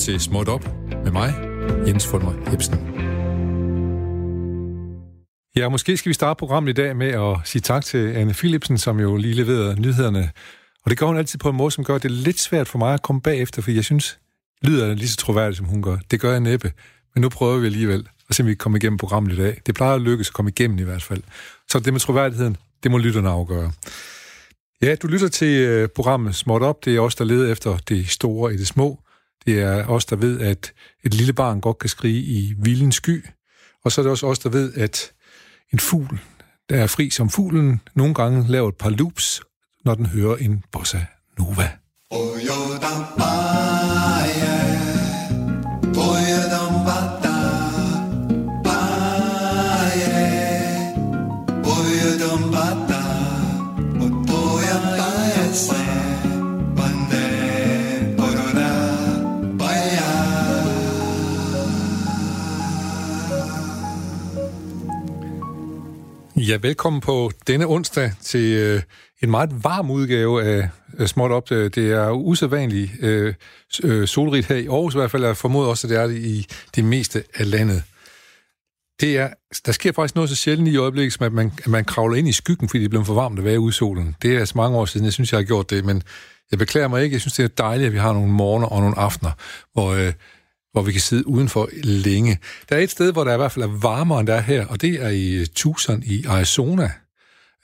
til Småt Op med mig, Jens Fulmer Jebsen. Ja, måske skal vi starte programmet i dag med at sige tak til Anne Philipsen, som jo lige leverede nyhederne. Og det gør hun altid på en måde, som gør det lidt svært for mig at komme bagefter, for jeg synes, lyder lige så troværdigt, som hun gør. Det gør jeg næppe, men nu prøver vi alligevel og se, om vi kan komme igennem programmet i dag. Det plejer at lykkes at komme igennem i hvert fald. Så det med troværdigheden, det må lytterne afgøre. Ja, du lytter til øh, programmet Småt Op. Det er os, der leder efter det store i det små. Det er os, der ved, at et lille barn godt kan skrige i vildens sky. Og så er det også os, der ved, at en fugl, der er fri som fuglen, nogle gange laver et par loops, når den hører en bossa nova. Oh, Ja, velkommen på denne onsdag til øh, en meget varm udgave af øh, Småt Op. Øh, det er usædvanligt øh, øh, solrigt her i Aarhus i hvert fald, og jeg formoder også, at det er det i det meste af landet. Det er, der sker faktisk noget så sjældent i øjeblikket, som at man, at man kravler ind i skyggen, fordi det er blevet for varmt at være ude i solen. Det er altså mange år siden, jeg synes, jeg har gjort det, men jeg beklager mig ikke. Jeg synes, det er dejligt, at vi har nogle morgener og nogle aftener, hvor... Øh, hvor vi kan sidde udenfor længe. Der er et sted, hvor der i hvert fald er varmere end der er her, og det er i øh, Tucson i Arizona.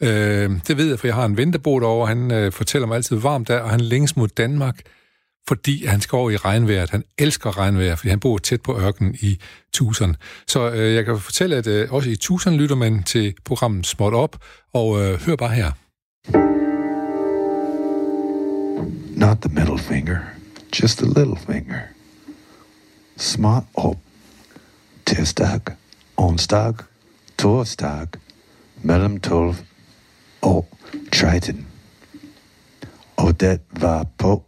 Øh, det ved jeg, for jeg har en ven, der bor derovre, han øh, fortæller mig altid varmt der, og han længes mod Danmark, fordi han skal over i regnvejret. Han elsker regnvejr, fordi han bor tæt på ørkenen i Tucson. Så øh, jeg kan fortælle, at øh, også i Tucson lytter man til programmet Småt Op, og øh, hør bare her. Not the middle finger, just the little finger smart op. Tirsdag, onsdag, torsdag, mellem 12 og 13. Og det var på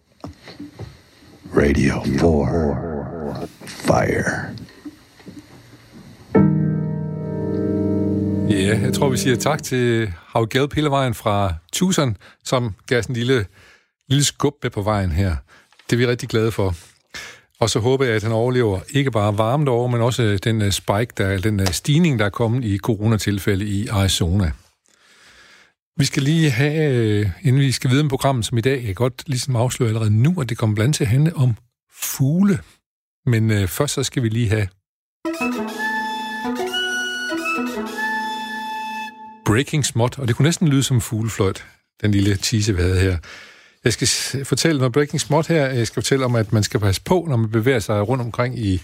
Radio 4 Fire. Ja, jeg tror, vi siger tak til Havgade Pillevejen fra Tucson, som gav en lille, lille skub med på vejen her. Det er vi rigtig glade for. Og så håber jeg, at han overlever ikke bare varmt over, men også øh, den øh, spike, der, den øh, stigning, der er kommet i coronatilfælde i Arizona. Vi skal lige have, inden vi skal videre med programmet som i dag, jeg kan godt ligesom afsløre allerede nu, at det kommer blandt til at handle om fugle. Men øh, først så skal vi lige have Breaking Smot, og det kunne næsten lyde som fuglefløjt, den lille tise, vi havde her. Jeg skal fortælle noget breaking smart her. Jeg skal fortælle om, at man skal passe på, når man bevæger sig rundt omkring i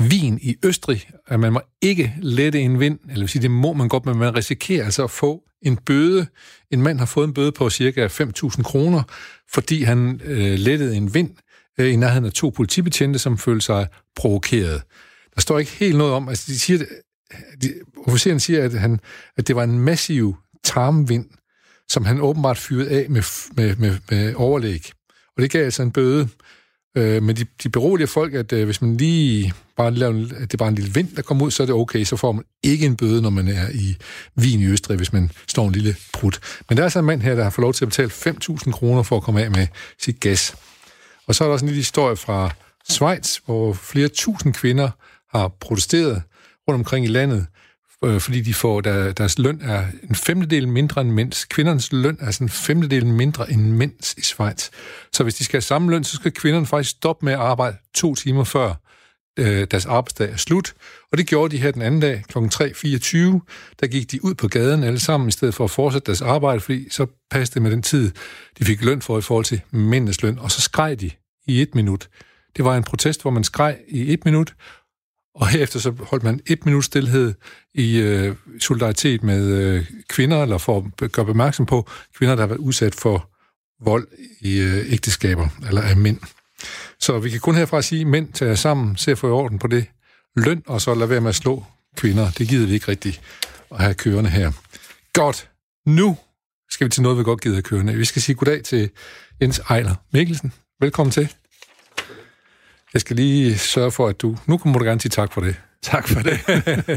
Wien i Østrig, at man må ikke lette en vind, eller vil sige, det må man godt, men man risikerer altså at få en bøde. En mand har fået en bøde på cirka 5.000 kroner, fordi han øh, lettede en vind øh, i nærheden af to politibetjente, som følte sig provokeret. Der står ikke helt noget om, altså de siger, de, officeren siger, at, han, at det var en massiv tarmvind, som han åbenbart fyrede af med, med, med, med overlæg. Og det gav altså en bøde. Øh, men de, de beroliger folk, at øh, hvis man lige bare laver, at det er bare en lille vind, der kommer ud, så er det okay, så får man ikke en bøde, når man er i Wien i Østrig, hvis man står en lille prut. Men der er altså en mand her, der har fået lov til at betale 5.000 kroner for at komme af med sit gas. Og så er der også en lille historie fra Schweiz, hvor flere tusind kvinder har protesteret rundt omkring i landet, øh, fordi de får, der, deres løn er en femtedel mindre end mænds. Kvindernes løn er sådan en femtedel mindre end mænds i Schweiz. Så hvis de skal have samme løn, så skal kvinderne faktisk stoppe med at arbejde to timer før øh, deres arbejdsdag er slut. Og det gjorde de her den anden dag kl. 3.24. Der gik de ud på gaden alle sammen, i stedet for at fortsætte deres arbejde, fordi så passede det med den tid, de fik løn for i forhold til mændenes løn. Og så skreg de i et minut. Det var en protest, hvor man skreg i et minut, og herefter så holdt man et minut stillhed i øh, solidaritet med øh, kvinder, eller for at gøre opmærksom på kvinder, der har været udsat for vold i øh, ægteskaber, eller af mænd. Så vi kan kun herfra sige, at mænd tager sammen, ser for i orden på det løn, og så lade være med at slå kvinder. Det gider vi ikke rigtigt at have kørende her. Godt. Nu skal vi til noget, vi godt gider at kørende. Vi skal sige goddag til Jens Ejler Mikkelsen. Velkommen til. Jeg skal lige sørge for, at du... Nu må du gerne sige tak for det. Tak for det.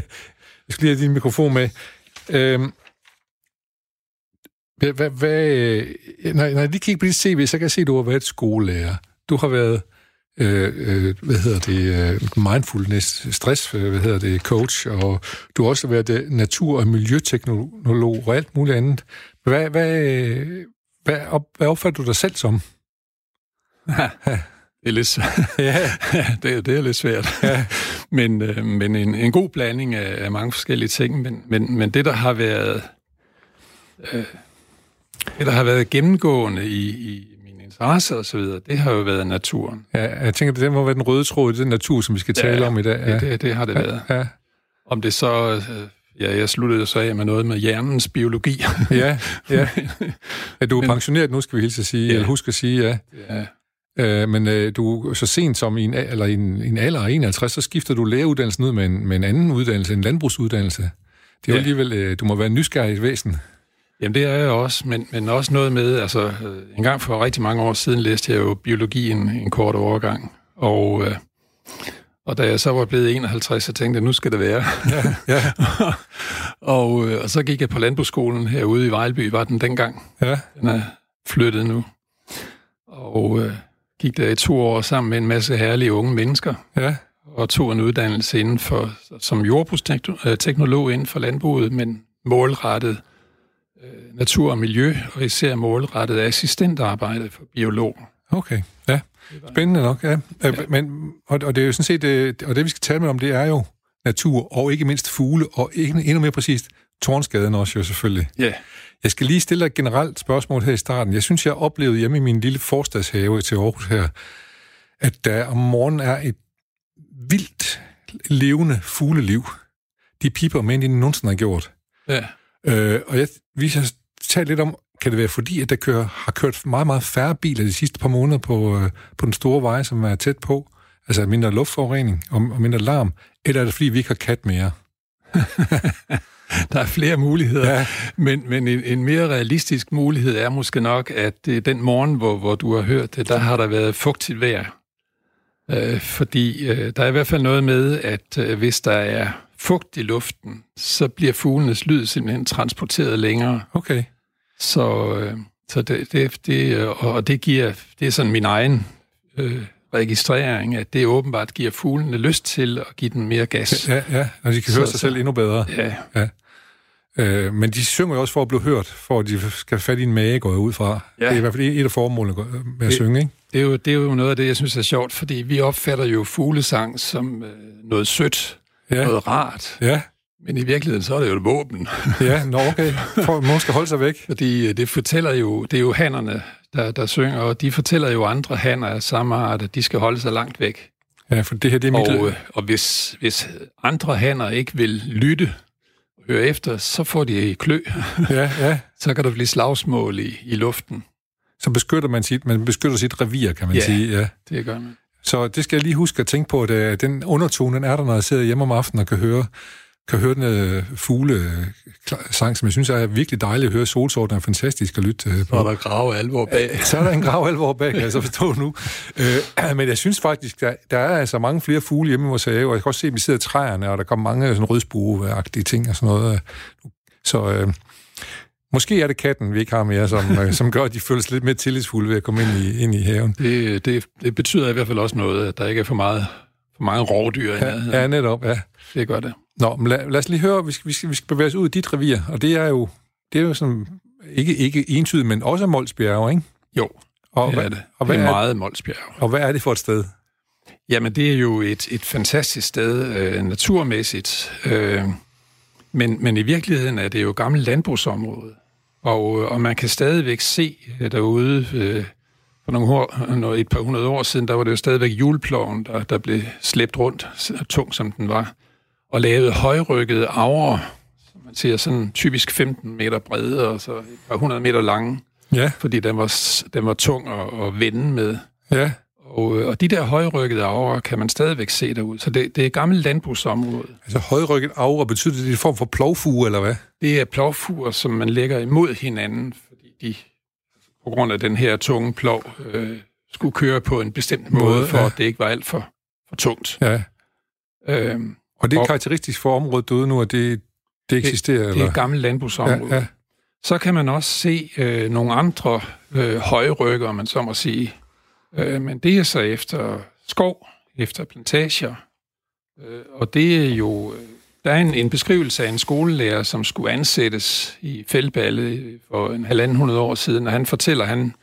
jeg skal lige have din mikrofon med. Øhm, hvad, hvad, hvad, når, når jeg lige kigger på dit CV, så kan jeg se, at du har været skolelærer. Du har været øh, øh, hvad hedder det, øh, mindfulness, stress, øh, hvad hedder det, coach, og du har også været øh, natur- og miljøteknolog og alt muligt andet. Hvad, hvad, hvad, op, hvad opfatter du dig selv som? Ja, det er lidt svært. Ja. det, det er lidt svært. Ja. men øh, men en, en god blanding af, af mange forskellige ting. Men, men, men det, der har været... Øh, det, der har været gennemgående i, i min interesse og så videre, det har jo været naturen. Ja, jeg tænker, det må være den røde tråd i den natur, som vi skal tale Ja, om i dag. Ja. Det, det, det har det været. Ja, Om det så... Øh, ja, jeg sluttede så af med noget med hjernens biologi. ja, ja. ja du er pensioneret nu, skal vi hilse at sige, Ja. eller husk at sige, ja. ja, Øh, men øh, du så sent som i en, eller i en, i en alder af 51, så skifter du læreruddannelsen ud med en, med en anden uddannelse, en landbrugsuddannelse. Det er jo Ja. alligevel, øh, du må være nysgerrig væsen. Jamen det er jeg også, men, men også noget med, altså øh, en gang for rigtig mange år siden læste jeg jo biologi en, en kort overgang, og, øh, og da jeg så var blevet 51, så tænkte jeg, nu skal det være. Ja, ja, og, øh, og så gik jeg på landbrugsskolen herude i Vejlby, var den dengang. ja, Den er flyttet nu. Og øh, gik der i to år sammen med en masse herlige unge mennesker, ja, og tog en uddannelse inden for, som jordbrugsteknolog inden for landbruget, men målrettet øh, natur og miljø, og især målrettet assistentarbejde for biologer. okay, ja. Spændende nok, ja. ja. Men, og, og det er jo sådan set, øh, og det vi skal tale med om, det er jo natur, og ikke mindst fugle, og ikke, endnu mere præcist, tårnskaden også jo selvfølgelig. Ja. Jeg skal lige stille dig et generelt spørgsmål her i starten. Jeg synes, jeg oplevede hjemme i min lille forstadshave til Aarhus her, at der om morgenen er et vildt levende fugleliv. De piper mere, end de nogensinde har gjort. Ja. Øh, og jeg, vi har talt lidt om, kan det være fordi, at der kører, har kørt meget, meget færre biler de sidste par måneder på, øh, på den store vej, som er tæt på? Altså mindre luftforurening og, og mindre larm? Eller er det fordi, vi ikke har kat mere? Der er flere muligheder, Ja. men, men en, en mere realistisk mulighed er måske nok, at det, den morgen, hvor, hvor du har hørt det, der har der været fugtigt vejr. Øh, fordi øh, der er i hvert fald noget med, at øh, hvis der er fugt i luften, så bliver fuglenes lyd simpelthen transporteret længere. Okay. Så, øh, så det, det, det, øh, og det giver, det er sådan min egen øh, registrering, at det åbenbart giver fuglene lyst til at give den mere gas. Ja, ja, og de kan høre Så- sig så- selv endnu bedre. Ja, Øh, men de synger også for at blive hørt, for at de skal fat i en mage, går jeg ud fra. Ja. Det er i hvert fald et af formålene med at Det- synge, ikke? Det er, jo, det er jo noget af det, jeg synes er sjovt, fordi vi opfatter jo fuglesang som øh, noget sødt, Ja, ja. noget rart, ja, men i virkeligheden så er det jo et våben, ja, nå okay. For, nogen skal holde sig væk. fordi øh, det fortæller jo, det er jo hannerne, der, der synger, og de fortæller jo andre hanner af samme art, at de skal holde sig langt væk. Ja, for det her, det er mit... Og, øh, og hvis, hvis andre hanner ikke vil lytte og høre efter, så får de klø. Ja, ja. så kan der blive slagsmål i, i luften. Så beskytter man sit, man beskytter sit revir, kan man Ja. sige. Ja. Det gør man. Så det skal jeg lige huske at tænke på, at øh, den undertone, den er der, når jeg sidder hjemme om aftenen og kan høre, kan høre den øh, fugle øh, sang, som jeg synes er virkelig dejligt at høre. Solsorten er fantastisk at lytte øh, Så på. er der grave alvor bag. Så er der en grav alvor bag, kan jeg så forstå nu. Øh, men jeg synes faktisk, der, der er altså mange flere fugle hjemme i vores have, og jeg kan også se, at vi sidder i træerne, og der kommer mange sådan rødsbueagtige ting og sådan noget. Så øh, måske er det katten, vi ikke har mere, som, øh, som gør, at de føler sig lidt mere tillidsfulde ved at komme ind i, ind i haven. Det, det, det betyder i hvert fald også noget, at der ikke er for meget for mange rovdyr Ja, ja netop, ja. Det gør det. Nå, men lad, lad os lige høre, vi skal, vi, skal, vi skal bevæge os ud i dit revir, og det er jo, det er jo sådan, ikke, ikke entydigt, men også Molsbjerg, ikke? Jo, Og, det hvad, er det. og, det hvad er er, meget Molsbjerg. og hvad er det for et sted? Jamen, det er jo et, et fantastisk sted øh, naturmæssigt, øh, men, men i virkeligheden er det jo gammelt landbrugsområde, og, øh, og man kan stadigvæk se øh, derude, øh, for nogle år, når et par hundrede år siden, der var det jo stadigvæk juleploven, der, der blev slæbt rundt, så tung som den var, og lavet højrykkede avre, som man siger, sådan typisk 15 meter brede og så et par hundrede meter lange, Ja, fordi den var, den var tung at, at vende med. ja, Og, øh, og de der højrykkede avre kan man stadigvæk se derude. Så det, det er et gammelt landbrugsområde. altså højrykket aura, betyder det, en form for plovfuge, eller hvad? Det er plovfuger, som man lægger imod hinanden, fordi de på grund af den her tunge plov øh, skulle køre på en bestemt måde, Måde, måde for ja. at det ikke var alt for, for tungt. Ja, Øhm, og det er Og- karakteristisk for området derude nu, at det, det eksisterer, det er eller? et gammelt landbrugsområde. Ja, ja. Så kan man også se øh, nogle andre øh, højrykker, man så må sige. Øh, men det er så efter skov, efter plantager. Øh, og det er jo... Øh, der er en, en beskrivelse af en skolelærer, som skulle ansættes i Fældballe for en halvanden hundrede år siden, og han fortæller, at han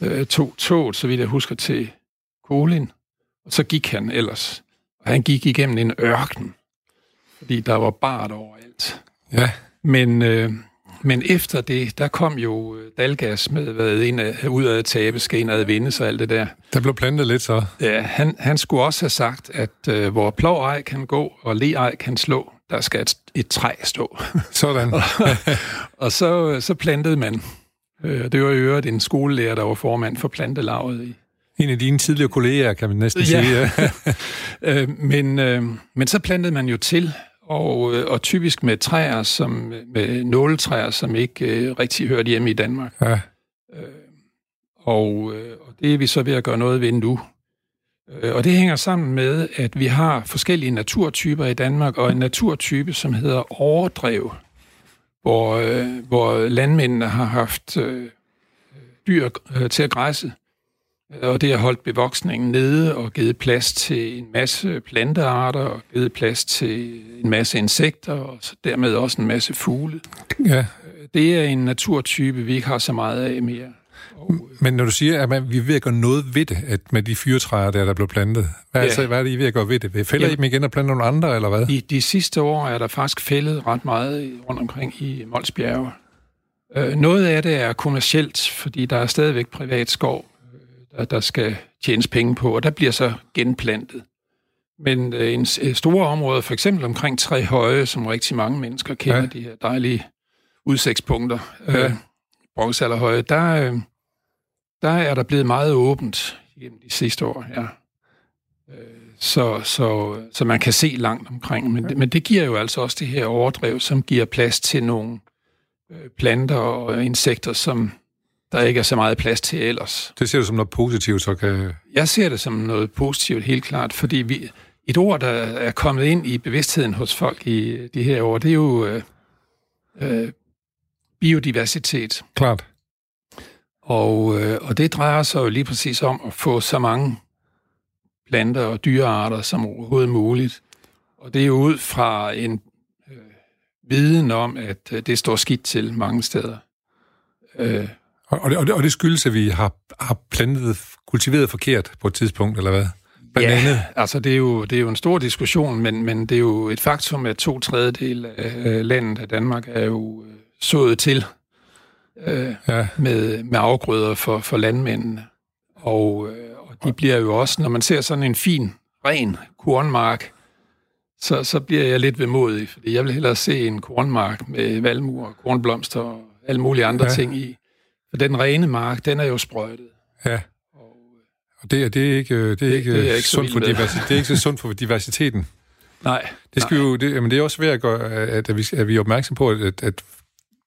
øh, tog toget, så vidt jeg husker, til Kolin, og så gik han ellers. Og han gik igennem en ørken, fordi der var bart overalt. Ja. Men, øh, men efter det, der kom jo øh, Dalgas med, hvad en af, ud af tabe, skal en af vinde og alt det der. Der blev plantet lidt så. Ja, han, han skulle også have sagt, at øh, hvor plovej kan gå, og leej kan slå, der skal et, et træ stå. Sådan. og så, så plantede man. Øh, det var i øvrigt en skolelærer, der var formand for plantelaget i. En af dine tidligere kolleger, kan man næsten Ja. sige. Øh, men, øh, men så plantede man jo til, og, øh, og typisk med træer, som, med nåletræer, som ikke rigtig hørte hjemme i Danmark. ja. Og, og det er vi så ved at gøre noget ved nu. Og det hænger sammen med, at vi har forskellige naturtyper i Danmark, og en naturtype, som hedder overdrev, hvor, hvor landmændene har haft dyr til at græsse, og det har holdt bevoksningen nede og givet plads til en masse plantearter og givet plads til en masse insekter og dermed også en masse fugle. ja. Det er en naturtype, vi ikke har så meget af mere. Øh, Men når du siger, at man, vi er ved at gøre noget ved det, at med de fyretræer der, der blev plantet, hvad, Ja. ja. altså, hvad er det, I er ved at gøre ved det? Fælder I Jamen- dem igen og planter nogle andre, eller hvad? De, de sidste år er der faktisk fældet ret meget i- rundt omkring i Mols Bjerge. Øh, noget af det er kommercielt, fordi der er stadigvæk privat skov, øh, der, der skal tjenes penge på, og der bliver så genplantet. Men øh, en øh, store område, for eksempel omkring Tre Høje, som rigtig mange mennesker kender, Ja. de her dejlige udsigtspunkter, Ja. øh, bronzealderhøje, der, øh, der er der blevet meget åbent gennem de sidste år, ja. Øh, Så, så, så man kan se langt omkring. Men, det, men det giver jo altså også det her overdrev, som giver plads til nogle øh, planter og insekter, som der ikke er så meget plads til ellers. Det ser du som noget positivt, så kan... Jeg ser det som noget positivt, helt klart, fordi vi, et ord, der er kommet ind i bevidstheden hos folk i de her år, det er jo øh, øh, biodiversitet. Klart. Og, øh, og det drejer sig jo lige præcis om at få så mange planter og dyrearter som overhovedet muligt. Og det er jo ud fra en øh, viden om, at øh, det står skidt til mange steder. Øh, Og, det, og, det, og det skyldes, at vi har, har plantet, kultiveret forkert på et tidspunkt, eller hvad? Blandt andet. altså det er, jo, det er jo en stor diskussion, men, men det er jo et faktum, at to tredjedel af øh, landet af Danmark er jo øh, sået til øh, Ja. med, med afgrøder for, for landmændene. Og, øh, og de bliver jo også, når man ser sådan en fin, ren kornmark, så, så bliver jeg lidt vemodig, fordi jeg vil hellere se en kornmark med valmuer, kornblomster og alle mulige andre Ja. ja. ting i. For den rene mark, den er jo sprøjtet. Ja. Og det, er- det er ikke, det er ikke, det er ikke sundt for diversiteten. Det er ikke så sundt for diversiteten. Nej, Det, skal vi jo, det, jamen det er også ved at, gøre, at, at, vi, at vi er opmærksom på, at, at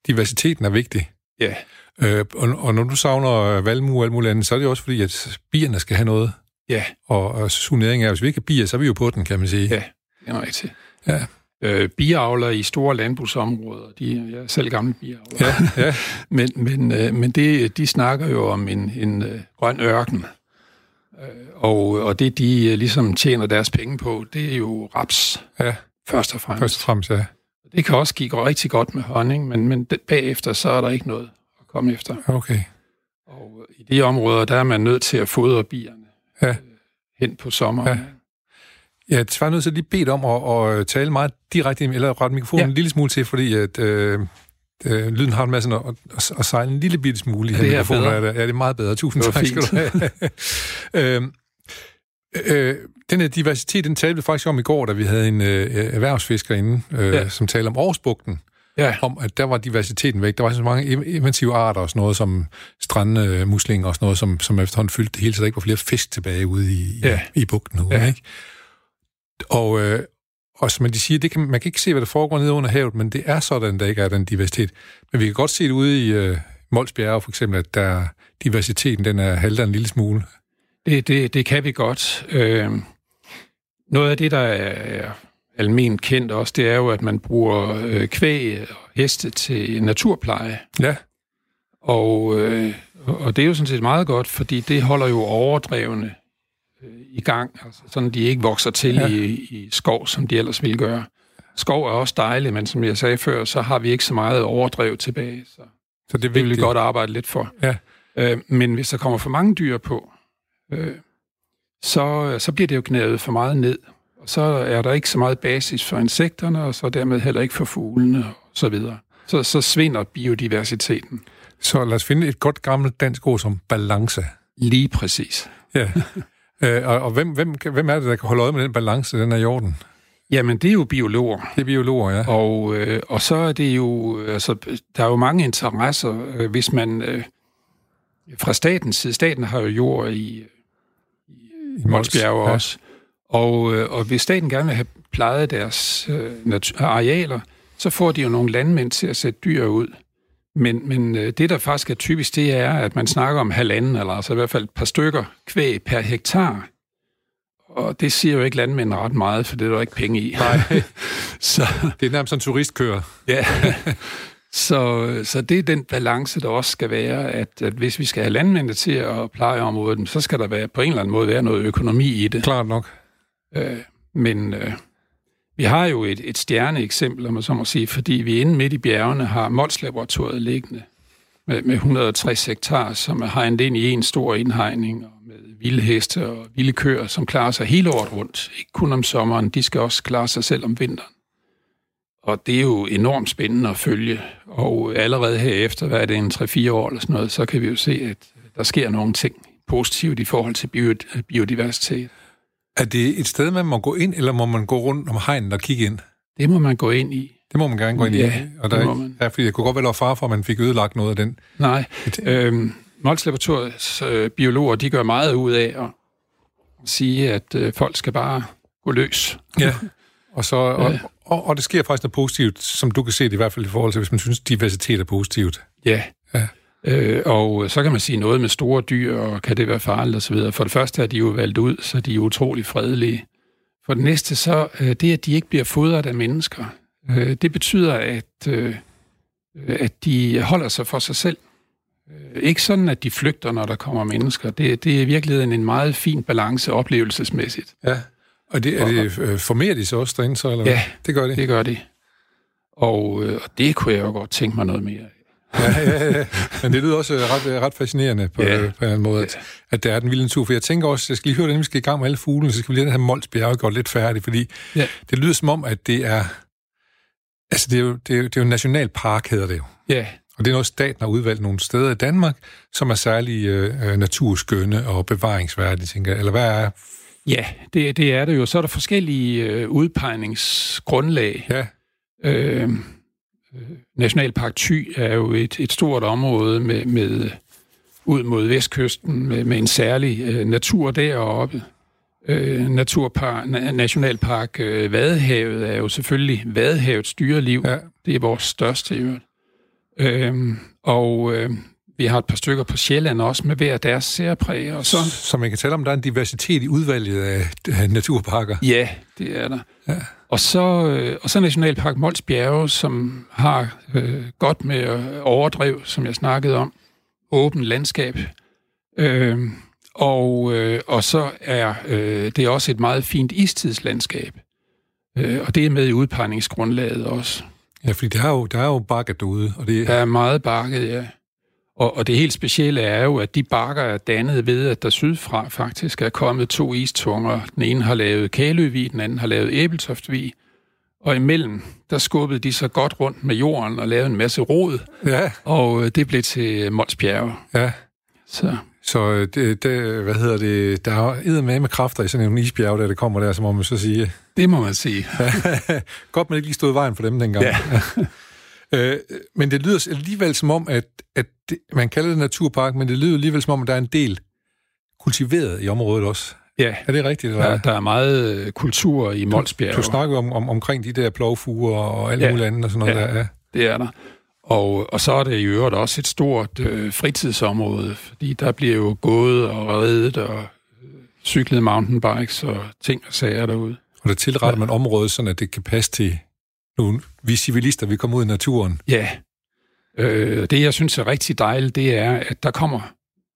diversiteten er vigtig. ja, Øh, og, og når du savner valmue og alt muligt andet, så er det også fordi, at bierne skal have noget. ja, Og, og sunering er, hvis vi ikke har bier, så er vi jo på den, kan man sige. ja, det er rigtigt. Ja. Øh, biavler i store landbrugsområder, de, jeg er selv gammel biavler. Ja, ja. Men, men, øh, men det, de snakker jo om en, en øh, grøn ørken. Øh, og, og det, de øh, ligesom tjener deres penge på, det er jo raps, ja. først og fremmest. Først og fremmest, ja. Det kan også give rigtig godt med honning, men, men det, bagefter, så er der ikke noget at komme efter. Okay. Og i de områder, der er man nødt til at fodre bierne Ja. øh, hen på sommeren. Ja. Ja, jeg er nødt til at lige bede om at, at tale meget direkte, eller rette mikrofonen ja. En lille smule til, fordi at, øh, øh, lyden har en masse at, at, at sejle en lille bitte smule i Er her det her mikrofon. bedre? Ja, det er det meget bedre. Tusind Det tak skal du have. øhm, øh, den her diversitet, den talte vi faktisk om i går, da vi havde en øh, erhvervsfisker inde, øh, ja. Som talte om Aarhusbugten, Ja, om at der var diversiteten væk. Der var så mange invasive arter og sådan noget, som strandmuslinger og sådan noget, som, som efterhånden fyldte det hele, så der ikke var flere fisk tilbage ude i, Ja. i, i bugten. Nu, Ja. ikke? Og, øh, og som de siger, det kan, man kan ikke se, hvad der foregår nede under havet, men det er sådan, der ikke er den diversitet. Men vi kan godt se det ude i øh, Mols Bjerge, for eksempel, at der, diversiteten den er halter en lille smule. det, det, det kan vi godt. Øh, noget af det, der er almindeligt kendt også, det er jo, at man bruger øh, kvæg og heste til naturpleje. Ja, Og, øh, og det er jo sådan set meget godt, fordi det holder jo overdrevne i gang, altså sådan de ikke vokser til ja. i, i skov, som de ellers ville gøre. Skov er også dejligt, men som jeg sagde før, så har vi ikke så meget overdrev tilbage, så, så det, det vil vi godt arbejde lidt for. Ja. Øh, men hvis der kommer for mange dyr på, øh, så, så bliver det jo knævet for meget ned. Og så er der ikke så meget basis for insekterne, og så dermed heller ikke for fuglene og så videre. Så, så svinder biodiversiteten. Så lad os finde et godt gammelt dansk ord som balance. Lige præcis. Ja. øh, og og hvem, hvem, hvem er det, der kan holde øje med den balance, den er i orden? Jamen, det er jo biologer. Det er biologer, ja. Og, øh, og så er det jo, altså, der er jo mange interesser, øh, hvis man øh, fra statens side, staten har jo jord i, i Molsbjerg ja. også, og, øh, og hvis staten gerne vil have plejet deres øh, arealer, så får de jo nogle landmænd til at sætte dyr ud. Men, men øh, det, der faktisk er typisk, det er, at man snakker om halvanden, eller altså i hvert fald et par stykker kvæg per hektar. Og det siger jo ikke landmænd ret meget, for det er der ikke penge i. Nej. så, det er nærmest en turistkører. ja. Så, så det er den balance, der også skal være, at, at hvis vi skal have landmændene til at pleje området, så skal der være, på en eller anden måde være noget økonomi i det. Klart nok. Øh, men øh, vi har jo et, et stjerneeksempel, om man så må sige, fordi vi inde midt i bjergene har Mols-laboratoriet liggende med, med 160 hektar, som er hegnet ind i en stor indhegning, og med vilde heste og vilde køer, som klarer sig hele året rundt. Ikke kun om sommeren, de skal også klare sig selv om vinteren. Og det er jo enormt spændende at følge. Og allerede herefter, hvad er det, en 3-4 år eller sådan noget, så kan vi jo se, at der sker nogle ting positivt i forhold til biodiversitet. Er det et sted, man må gå ind, eller må man gå rundt om hegnen og kigge ind? Det må man gå ind i. Det må man gerne gå ind ja, i. Og der, det må man. Ja, fordi det kunne godt være far for, at man fik ødelagt noget af den. Nej. Øhm, Mols Laboratoriets øh, biologer, de gør meget ud af at sige, at øh, folk skal bare gå løs. Ja, og, så, og, ja. og, og det sker faktisk noget positivt, som du kan se det i hvert fald i forhold til, hvis man synes, diversitet er positivt. Ja. Øh, og så kan man sige noget med store dyr, og kan det være farligt osv. For det første er de jo valgt ud, så de er utrolig fredelige. For det næste så, øh, det at de ikke bliver fodret af mennesker, øh, det betyder, at, øh, at de holder sig for sig selv. Øh, ikke sådan, at de flygter, når der kommer mennesker. Det, det er i virkeligheden en meget fin balance oplevelsesmæssigt. Ja, og det, er det, øh, formerer de så også derinde så? Eller ja, det gør de. det gør de. Og, øh, og det kunne jeg jo godt tænke mig noget mere af. Ja, ja, ja. Men det lyder også ret, ret fascinerende på, ja. på en eller anden måde, at, at det er den vilde natur. For jeg tænker også, jeg skal lige høre, hvordan vi skal i gang med alle fuglene, så skal vi lige have Mols Bjerge gjort lidt færdig, fordi ja. det lyder som om, at det er... Altså, det er, jo, det, er jo, det er jo en nationalpark, hedder det jo. Ja. Og det er noget, staten har udvalgt nogle steder i Danmark, som er særlig øh, naturskønne og bevaringsværdige, tænker jeg. Eller hvad er Ja, det, det er det jo. Så er der forskellige øh, udpegningsgrundlag. Ja. Øh, Nationalpark Thy er jo et, et stort område med, med ud mod vestkysten med, med en særlig øh, natur deroppe. Øh, naturpark, na, Nationalpark øh, Vadehavet er jo selvfølgelig Vadehavets dyreliv. Ja. Det er vores største i øh, Og øh, vi har et par stykker på Sjælland også med hver deres særpræg. Og så, så man kan tale om, der er en diversitet i udvalget af naturparker? Ja, det er der. Ja. Og, så, øh, og så Nationalpark Mols Bjerge, som har øh, godt med overdrev, som jeg snakkede om. Åben landskab. Øh, og, øh, og så er øh, det er også et meget fint istidslandskab. Øh, og det er med i udpegningsgrundlaget også. Ja, fordi der er jo, der er jo bakket derude. Og det... Der er meget bakket, ja. Og, og det helt specielle er jo, at de bakker er dannet ved, at der sydfra faktisk er kommet to istunger. Den ene har lavet Kæløvig, den anden har lavet Æbeltoftvig. Og imellem, der skubbede de så godt rundt med jorden og lavede en masse rod. Ja. Og øh, det blev til Mols Bjerge. Ja. Så. Så øh, det, det, hvad hedder det, der er med med kræfter i sådan en isbjerg, der det kommer der, så må man så sige. Det må man sige. godt, man ikke lige stod i vejen for dem dengang. Ja. Øh, men det lyder alligevel som om, at, at det, man kalder det naturpark, men det lyder alligevel som om, at der er en del kultiveret i området også. Ja. Er det rigtigt? Eller? Ja, der er meget øh, kultur i Molsbjerg. Du, du snakker om, om, omkring de der plovfuger og alt ja. muligt andet og sådan noget ja, der. Ja, det er der. Og, og så er det i øvrigt også et stort øh, fritidsområde, fordi der bliver jo gået og reddet og øh, cyklet mountainbikes og ting og sager derude. Og der tilretter ja. man området, sådan at det kan passe til nu, vi civilister, vi kommer ud i naturen. Ja. Øh, det, jeg synes er rigtig dejligt, det er, at der kommer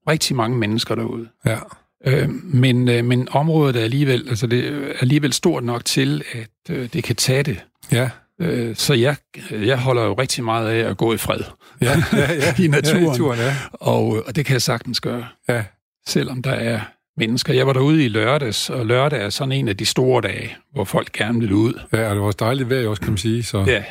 rigtig mange mennesker derude. Ja. Øh, men, øh, men området er alligevel, altså det er alligevel stort nok til, at øh, det kan tage det. Ja. Øh, så jeg, jeg holder jo rigtig meget af at gå i fred Ja, ja, ja. i naturen, Ja, i naturen, ja. og, og det kan jeg sagtens gøre, ja. selvom der er mennesker. Jeg var derude i lørdags, og lørdag er sådan en af de store dage, hvor folk gerne vil ud. Ja, og det var også dejligt vejr også, kan man sige. Så. Ja.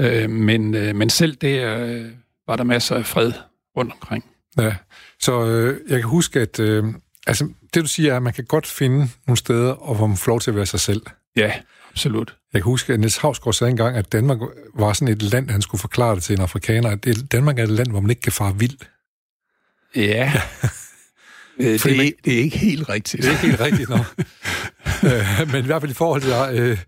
Øh, men, øh, men selv der øh, var der masser af fred rundt omkring. Ja, så øh, jeg kan huske, at øh, altså, det du siger er, at man kan godt finde nogle steder, og hvor man får lov til at være sig selv. Ja, absolut. Jeg kan huske, at Niels Havsgaard sagde engang, at Danmark var sådan et land, han skulle forklare det til en afrikaner, at Danmark er et land, hvor man ikke kan fare vild. Ja. Øh, Fordi det, man- er, det er ikke helt rigtigt. Det er ikke helt rigtigt, nå. øh, men i hvert fald i forhold til øh,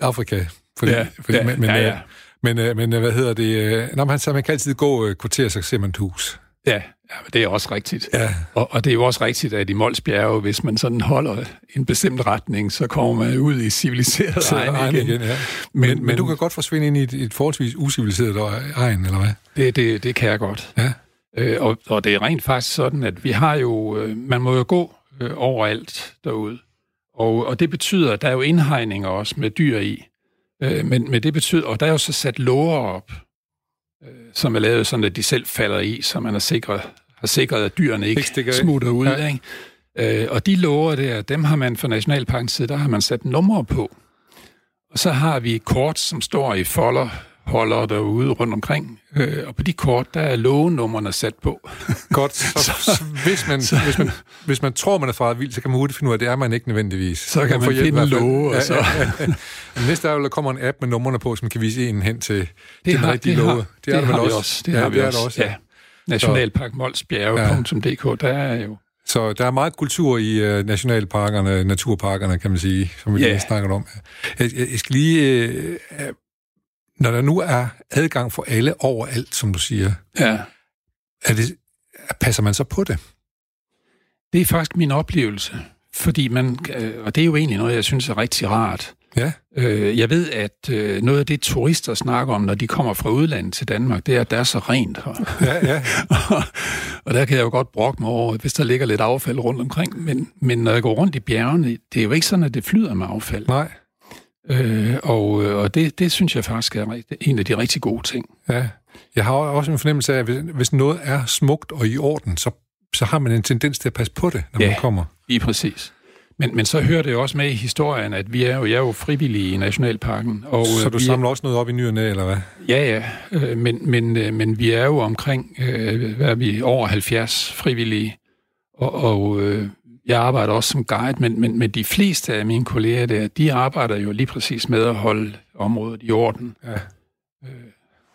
Afrika. Fordi, Ja, fordi, ja, men, men, ja, ja. øh, Men, øh, men hvad hedder det? Øh, når man, så man kan altid gå øh, kvarter, så ser man et hus. Ja, ja men det er også rigtigt. Ja. Og, og det er jo også rigtigt, at i Mols Bjerge, hvis man sådan holder en bestemt retning, så kommer man ud i civiliseret egen igen. igen ja. Men- Men, men, du kan godt forsvinde ind i et, et forholdsvis usiviliseret egen, eller hvad? Det, det, det kan jeg godt. Ja. Øh, og, og det er rent faktisk sådan, at vi har jo, øh, man må jo gå øh, overalt derude. Og, og det betyder, at der er jo indhegninger også med dyr i. Øh, men, men det betyder, og der er jo så sat låger op, øh, som er lavet sådan, at de selv falder i, så man er sikret, har sikret, at dyrene ikke, Ikke smutter ud. Ja. Ikke? Øh, og de låger der, dem har man fra Nationalparkens side, der har man sat numre på. Og så har vi kort, som står i folder, holder derude rundt omkring. Øh, og på de kort, der er lågenummerne sat på. Godt. Så, så, hvis, man, så, hvis, man, hvis man tror, man er faret vild, så kan man hurtigt finde ud af, at det er man ikke nødvendigvis. Så kan man få hjælp finde låge, og Ja, så- Ja, ja. Men næste er der kommer en app med numrene på, som kan vise en hen til, til den har, rigtige det låge. har, det, det har vel vi også. Det ja, har vi det er også. Ja. Nationalpark Molsbjerge.dk, der er jo... Så der er meget kultur i uh, nationalparkerne, naturparkerne, kan man sige, som vi Ja. lige snakker om. Jeg, jeg, jeg skal lige... Uh, når der nu er adgang for alle overalt, som du siger, Ja. er det, passer man så på det? Det er faktisk min oplevelse. Fordi man, øh, og det er jo egentlig noget, jeg synes er rigtig rart. Ja, Øh, Jeg ved, at øh, noget af det, turister snakker om, når de kommer fra udlandet til Danmark, det er, at der er så rent her. ja, ja. og der kan jeg jo godt brokke mig over, hvis der ligger lidt affald rundt omkring. Men, men når jeg går rundt i bjergene, det er jo ikke sådan, at det flyder med affald. Nej, Øh, og øh, og det, det synes jeg faktisk er en af de rigtig gode ting. ja. Jeg har også en fornemmelse af, at hvis, hvis noget er smukt og i orden, så, så har man en tendens til at passe på det, når Ja. man kommer. Lige præcis. Men, men så hører det jo også med i historien, at vi er jo, jeg er jo frivillige i Nationalparken. Og, Så øh, du samler også noget op i ny og næ, eller hvad? Ja, ja. Øh, men, men, men vi er jo omkring, hvad er vi, over 70 frivillige. Og, og jeg arbejder også som guide, men, men, men de fleste af mine kolleger der, de arbejder jo lige præcis med at holde området i orden. Ja.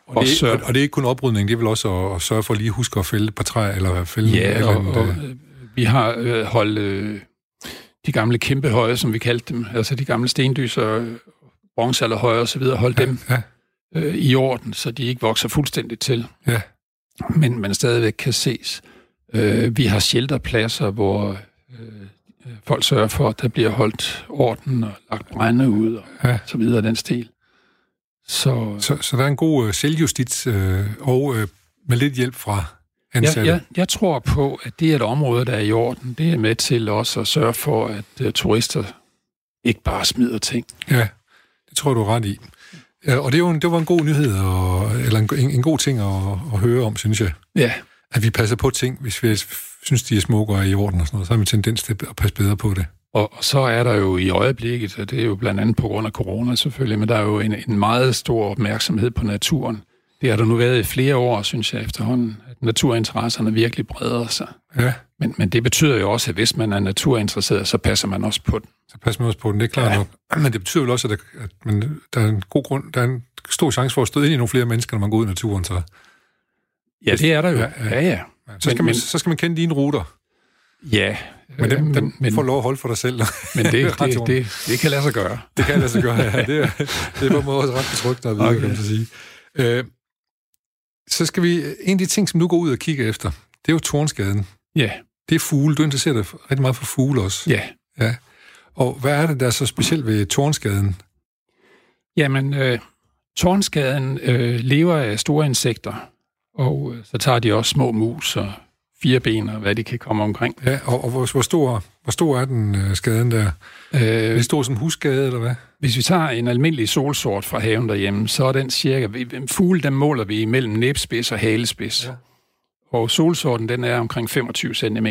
Og, Og det, sørge- er, og det er ikke kun oprydning, det er vel også at, at sørge for at lige huske at fælde et par træer, eller fælde Ja, eller andet, og øh, øh, vi har øh, holdt øh, de gamle kæmpe høje, som vi kaldte dem, altså de gamle stendyser, øh, bronzealderhøje og så videre, holdt dem ja, øh, i orden, så de ikke vokser fuldstændig til, ja, men man stadigvæk kan ses. Øh, vi har shelterpladser, hvor øh, folk sørger for, at der bliver holdt orden og lagt brænde ud og ja. så videre den stil. Så Så, så der er en god øh, selvjustits, øh, og øh, med lidt hjælp fra ansatte. jeg, jeg, jeg tror på, at det er et område, der er i orden. Det er med til også at sørge for, at uh, turister ikke bare smider ting. Ja, det tror du ret i. Ja, og det, er jo en, det var en god nyhed, og, eller en, en, en god ting at, at høre om, synes jeg. Ja, At vi passer på ting, hvis vi synes, de er smukke og er i orden og sådan noget, så har vi tendens til at passe bedre på det. og, så er der jo i øjeblikket, og det er jo blandt andet på grund af corona selvfølgelig, men der er jo en, en meget stor opmærksomhed på naturen. Det har der nu været i flere år, synes jeg efterhånden, at naturinteresserne virkelig breder sig. Ja, Men, men det betyder jo også, at hvis man er naturinteresseret, så passer man også på den. så pas man også på den, det er klart Ja. nok. Men det betyder vel også, at, der, at man, der er en god grund, der er en stor chance for at støde ind i nogle flere mennesker, når man går ud i naturen. Så, Ja, det er der jo. Ja, Ja, ja. Så, skal Men- man, men- så skal man kende dine ruter, ja men dem, øh, dem men, får lov at holde for dig selv. men det, det, det, det kan lade sig gøre. Det kan lade sig gøre, ja. Det er, det er på en måde også ret betryggende at vide, Okay. kan man så sige. Øh, så skal vi... En af de ting, som du går ud og kigger efter, det er jo tornskaden. Ja, Det er fugle. Du interesserer dig rigtig meget for fugle også. ja. ja. Og hvad er det, der er så specielt ved tornskaden? Jamen, øh, tårnskaden øh, lever af store insekter, og øh, så tager de også små mus og fire ben, og hvad de kan komme omkring. Ja, og, og hvor, hvor, stor, hvor stor er den øh, skaden der? Øh, er det stor som husskade, eller hvad? Hvis vi tager en almindelig solsort fra haven derhjemme, så er den cirka... Fugle, den måler vi mellem næbspids og halespids. Ja. Og solsorten, den er omkring 25 cm.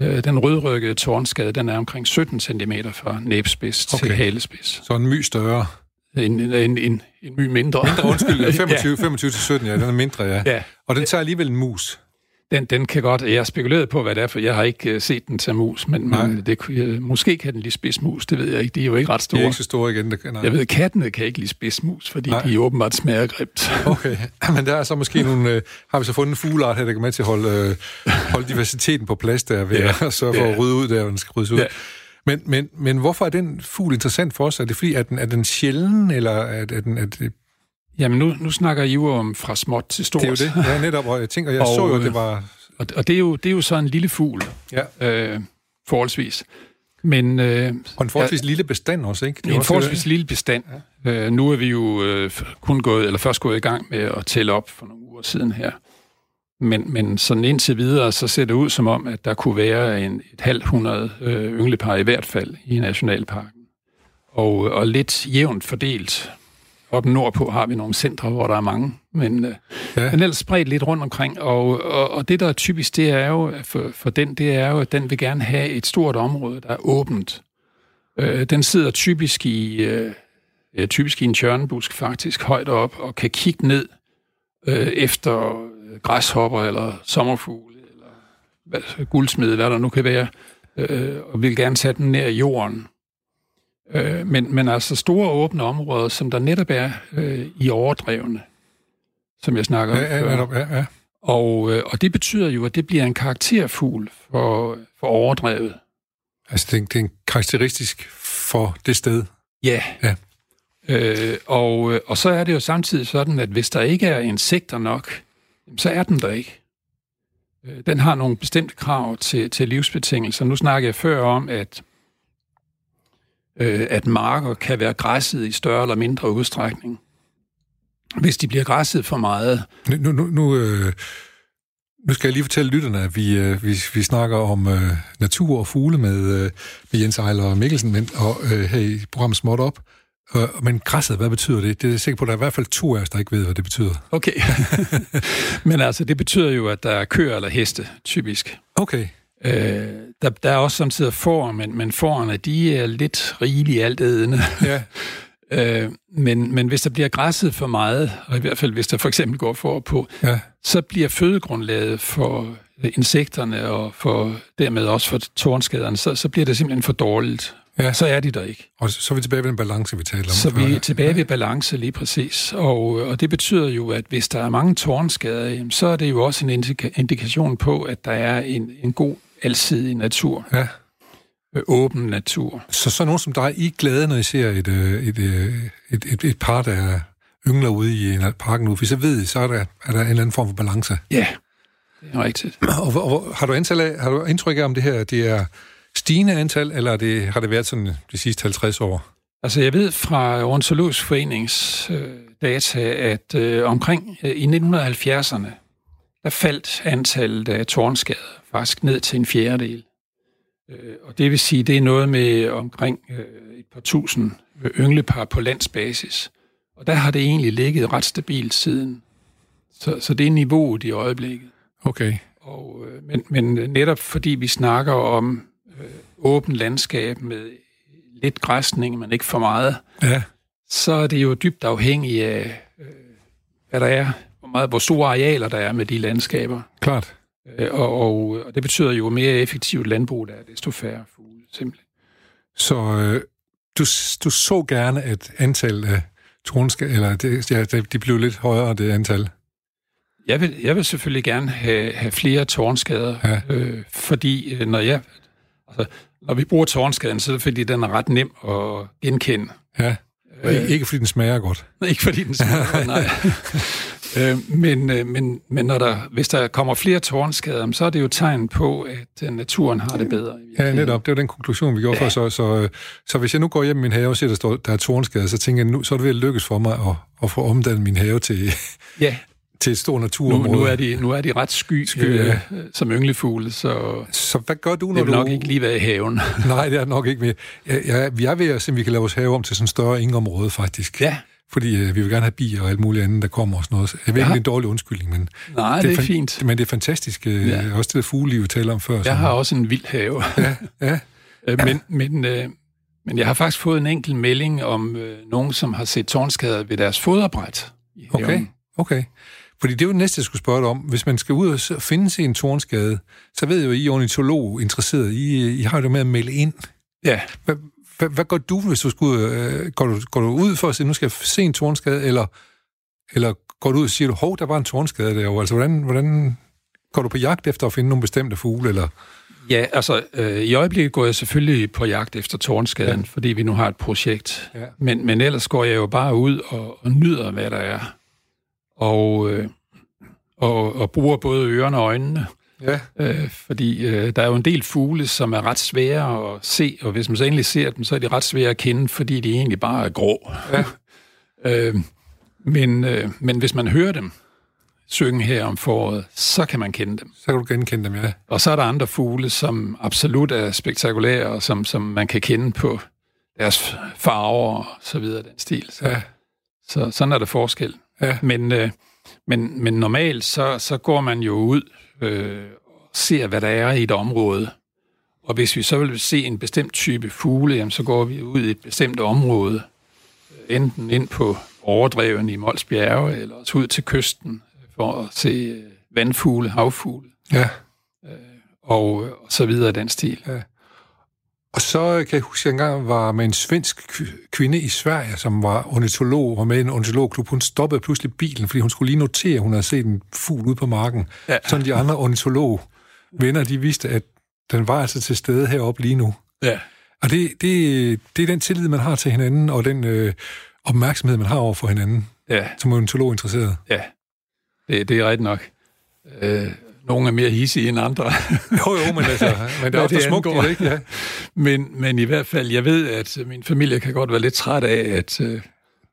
Øh, den rødrykkede tårnskade, den er omkring 17 cm fra næbspids okay. til halespids. Så en my større? En, en, en, en, en my mindre. Mindre, undskyld. 25, ja. 25 til 17, ja, den er mindre, ja. ja. Og den tager alligevel en mus? Den, den kan godt... Jeg har spekuleret på, hvad det er, for jeg har ikke uh, set den tage mus, men, men det, uh, måske kan den lide spidsmus, det ved jeg ikke. De er jo ikke ret store. De er ikke så store igen. Det, nej. Jeg ved, kattene kan ikke lide spidsmus, fordi nej. de åbenbart smager grimt. Okay, men der er så måske nogle... Uh, har vi så fundet en fugleart her, der kan med til at holde, uh, holde diversiteten på plads der, ved ja. at sørge for ja. at rydde ud der, hvor den skal ryddes ud. Ja. Men, men, men hvorfor er den fugl interessant for os? Er det fordi, at den, er den sjælden, eller er, er den... Er det Jamen, nu, nu snakker I jo om fra småt til stort. Det er jo det, ja, netop. Og jeg tænker, jeg og, så jo, at det var og, og det, er jo, det er jo så en lille fugl, ja. øh, forholdsvis. Men, øh, og en forholdsvis ja, lille bestand også, ikke? Det en forholdsvis det. lille bestand. Ja. Øh, nu er vi jo øh, kun gået, eller først gået i gang med at tælle op for nogle uger siden her. Men, men sådan indtil videre, så ser det ud som om, at der kunne være en, et halvt hundrede øh, ynglepar i hvert fald i Nationalparken. Og, og lidt jævnt fordelt Oppe nordpå har vi nogle centre, hvor der er mange, men, øh, ja. men ellers spredt lidt rundt omkring. Og, og, og det, der er typisk, det er jo, for, for den, det er jo, at den vil gerne have et stort område, der er åbent. Øh, den sidder typisk i, øh, typisk i en tjørnebusk faktisk højt op og kan kigge ned øh, efter græshopper eller sommerfugle eller hvad, guldsmed, hvad der nu kan være, øh, og vil gerne sætte den ned i jorden. Øh, men, men altså store åbne områder, som der netop er øh, i overdrevne, som jeg snakker om ja, ja. Ja, ja. Og, øh, og det betyder jo, at det bliver en karakterfugl for, for overdrevet. Altså det, det er en karakteristisk for det sted? Ja. ja. Øh, og, øh, og så er det jo samtidig sådan, at hvis der ikke er insekter nok, så er den der ikke. Øh, den har nogle bestemte krav til, til livsbetingelser. Nu snakkede jeg før om, at øh, at marker kan være græsset i større eller mindre udstrækning. Hvis de bliver græsset for meget... Nu, nu, nu, øh, nu skal jeg lige fortælle lytterne, at vi, øh, vi, vi snakker om øh, natur og fugle med, øh, med Jens Ejler og Mikkelsen men, og øh, her i programmet Småt Op. Øh, men græsset, hvad betyder det? Det er sikkert på, at der er i hvert fald to af os, der ikke ved, hvad det betyder. Okay. men altså, det betyder jo, at der er køer eller heste, typisk. Okay. Øh, der, der er også samtidig får, men, men forerne, de er lidt rigelige alt ædende. Ja. øh, men, men hvis der bliver græsset for meget, og i hvert fald hvis der for eksempel går for på, ja. så bliver fødegrundlaget for insekterne og for dermed også for tårnskaderne, så, så bliver det simpelthen for dårligt. Ja. Så er de der ikke. Og så er vi tilbage ved den balance, vi taler om. Så vi er tilbage ved balance lige præcis. Og, og det betyder jo, at hvis der er mange tårnskader, så er det jo også en indika- indikation på, at der er en, en god alsidig natur. Ja. Åben natur. Så så nogen som dig, I er glade, når I ser et, øh, et, øh, et, et, et par, der yngler ude i en park nu, for så ved I, så er der, er der en eller anden form for balance. Ja, det er rigtigt. Og, og, har, du antal af, har du indtryk af, om det her det er stigende antal, eller det, har det været sådan de sidste 50 år? Altså, jeg ved fra Ornitologisk Forenings øh, data, at øh, omkring øh, i 1970'erne, der faldt antallet af tårnskader faktisk ned til en fjerdedel. Øh, og det vil sige, det er noget med omkring øh, et par tusind ynglepar på landsbasis. Og der har det egentlig ligget ret stabilt siden. Så, så det er niveauet i øjeblikket. Okay. Og, øh, men, men netop fordi vi snakker om øh, åben landskab med lidt græsning, men ikke for meget, ja. så er det jo dybt afhængigt af, øh, hvad der er, hvor, meget, hvor store arealer der er med de landskaber. Klart. Øh, og, og, og det betyder jo mere effektivt landbrug, der er desto færre fugle, simpelthen. Så øh, du, du så gerne, at antallet af tornskader, eller det, ja, de blev lidt højere, det antal? Jeg vil, jeg vil selvfølgelig gerne have, have flere tårnskader, ja. øh, fordi øh, når jeg, altså, når vi bruger tårnskaden, så er det fordi, den er ret nem at genkende. Ja, øh, ikke fordi den smager godt. Ikke fordi den smager godt, nej. Øh, men øh, men, men når der, hvis der kommer flere tårnskader, så er det jo tegn på, at øh, naturen har det bedre. Ja, netop. Det var den konklusion, vi gjorde ja. for. Så, så, så hvis jeg nu går hjem i min have og ser, der, står, der er tårnskader, så tænker jeg, nu så er det ved at lykkes for mig at, at få omdannet min have til... Ja, til et stort Nu, naturområde. nu, er de, nu er de ret sky, Sky, øh, som ynglefugle, så Så hvad gør du, når det vil du... nok ikke lige være i haven. Nej, det er det nok ikke mere. Jeg, jeg, vi er ved at se, om vi kan lave vores have om til sådan et større ingeområde, faktisk. Ja. Fordi øh, vi vil gerne have bier og alt muligt andet, der kommer og sådan noget. Jeg ved ikke, Ja. det er en dårlig undskyldning, men... Nej, det er fan- fint. Men det er fantastisk. Øh, Ja. Også det der fugleliv, vi taler om før. Jeg har også en vild have. Ja, ja. Øh, men, men, øh, men jeg har faktisk fået en enkelt melding om øh, nogen, som har set tårnskader ved deres foderbræt. i Okay, okay. Fordi det er jo det næste, jeg skulle spørge dig om. Hvis man skal ud og finde sig en tornskade, så ved jeg jo, I er ornitolog interesseret. I, I har jo det med at melde ind. Ja, Hvad, hvad, hvad gør du, hvis du skulle... Øh, går, du, går du ud for at sige, nu skal jeg se en tornskade, eller, eller går du ud og siger, du, hov, der var en tornskade derovre? Altså, hvordan, hvordan går du på jagt efter at finde nogle bestemte fugle, eller... ja altså øh, i øjeblikket går jeg selvfølgelig på jagt efter tårnskaden, ja. fordi vi nu har et projekt. Ja. Men, men ellers går jeg jo bare ud og, og nyder, hvad der er. Og, øh, og, og bruger både ørerne og øjnene. Ja. Øh, fordi øh, der er jo en del fugle, som er ret svære at se, og hvis man så endelig ser dem, så er de ret svære at kende, fordi de egentlig bare er grå. Ja. øh, men, øh, men hvis man hører dem synge her om foråret, så kan man kende dem. Så kan du genkende dem, ja. Og så er der andre fugle, som absolut er spektakulære, og som, som man kan kende på deres farver og så videre, den stil. Så, Ja. så sådan er der forskel. Ja. Men, øh, men, men normalt, så, så går man jo ud øh, og ser, hvad der er i et område. Og hvis vi så vil se en bestemt type fugle, jamen, så går vi ud i et bestemt område. Enten ind på overdreven i Mols Bjerge, eller også ud til kysten for at se øh, vandfugle, havfugle Ja. og, og så videre i den stil. Og så kan jeg huske, at jeg engang var med en svensk kv- kvinde i Sverige, som var ornitolog, var med i en ornitologklub. Hun stoppede pludselig bilen, fordi hun skulle lige notere, at hun havde set en fugl ude på marken. Ja. Sådan de andre ornitolog venner, de vidste, at den var altså til stede heroppe lige nu. Ja. Og det, det, det er den tillid, man har til hinanden, og den øh, opmærksomhed, man har over for hinanden, Ja, som ornitolog interesseret. ja. Det, det er rigtigt nok. Øh, nogle er mere hissige end andre. Jo, jo, men altså, men det er det smukt, det, ikke? Ja. men, men i hvert fald, jeg ved, at min familie kan godt være lidt træt af, at øh,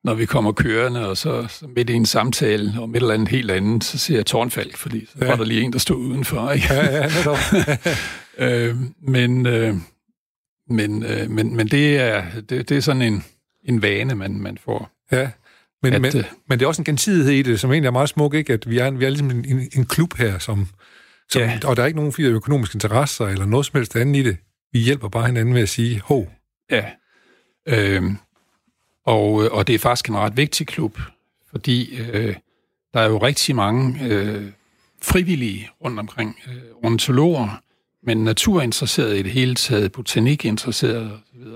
når vi kommer kørende, og så, så midt i en samtale om et eller andet helt andet, så ser jeg tårnfalk, fordi så ja. var der lige en, der stod udenfor. Ikke? Ja, ja, netop. øh, men, øh, men, øh, men, men det er, det, det er sådan en, en vane, man, man får. Ja, men, At, men, øh, men det er også en gensidighed i det, som egentlig er meget smuk, ikke? At vi er, vi er ligesom en, en, en klub her, som, som Ja. og der er ikke nogen flere økonomiske interesser eller noget som helst andet i det. Vi hjælper bare hinanden med at sige, hov, Ja. Øhm, og, og det er faktisk en ret vigtig klub, fordi øh, der er jo rigtig mange øh, frivillige rundt omkring, øh, ornitologer, men naturinteresserede i det hele taget, botanikinteresserede osv.,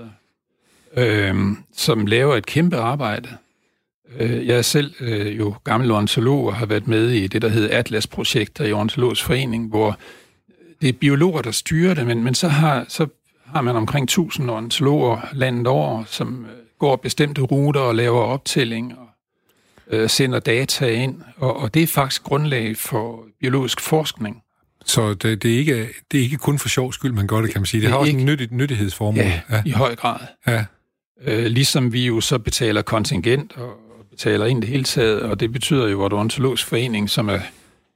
øhm, som laver et kæmpe arbejde. Øh, jeg er selv øh, jo gammel ornitolog og har været med i det, der hedder Atlas-projekter i Ornitologisk Forening, hvor det er biologer, der styrer det, men, men så, har, så har man omkring 1000 ornitologer landet over, som øh, går bestemte ruter og laver optælling og øh, sender data ind, og, og det er faktisk grundlag for biologisk forskning. så det, det, er ikke, det er ikke kun for sjov skyld, man gør det, kan man sige. Det, Det har også ikke- en nyttig, nyttighedsformål. Ja, ja. i høj grad. ja. Øh, ligesom vi jo så betaler kontingent og og betaler ind det hele taget, og det betyder jo, at Ornitologisk Forening, som er,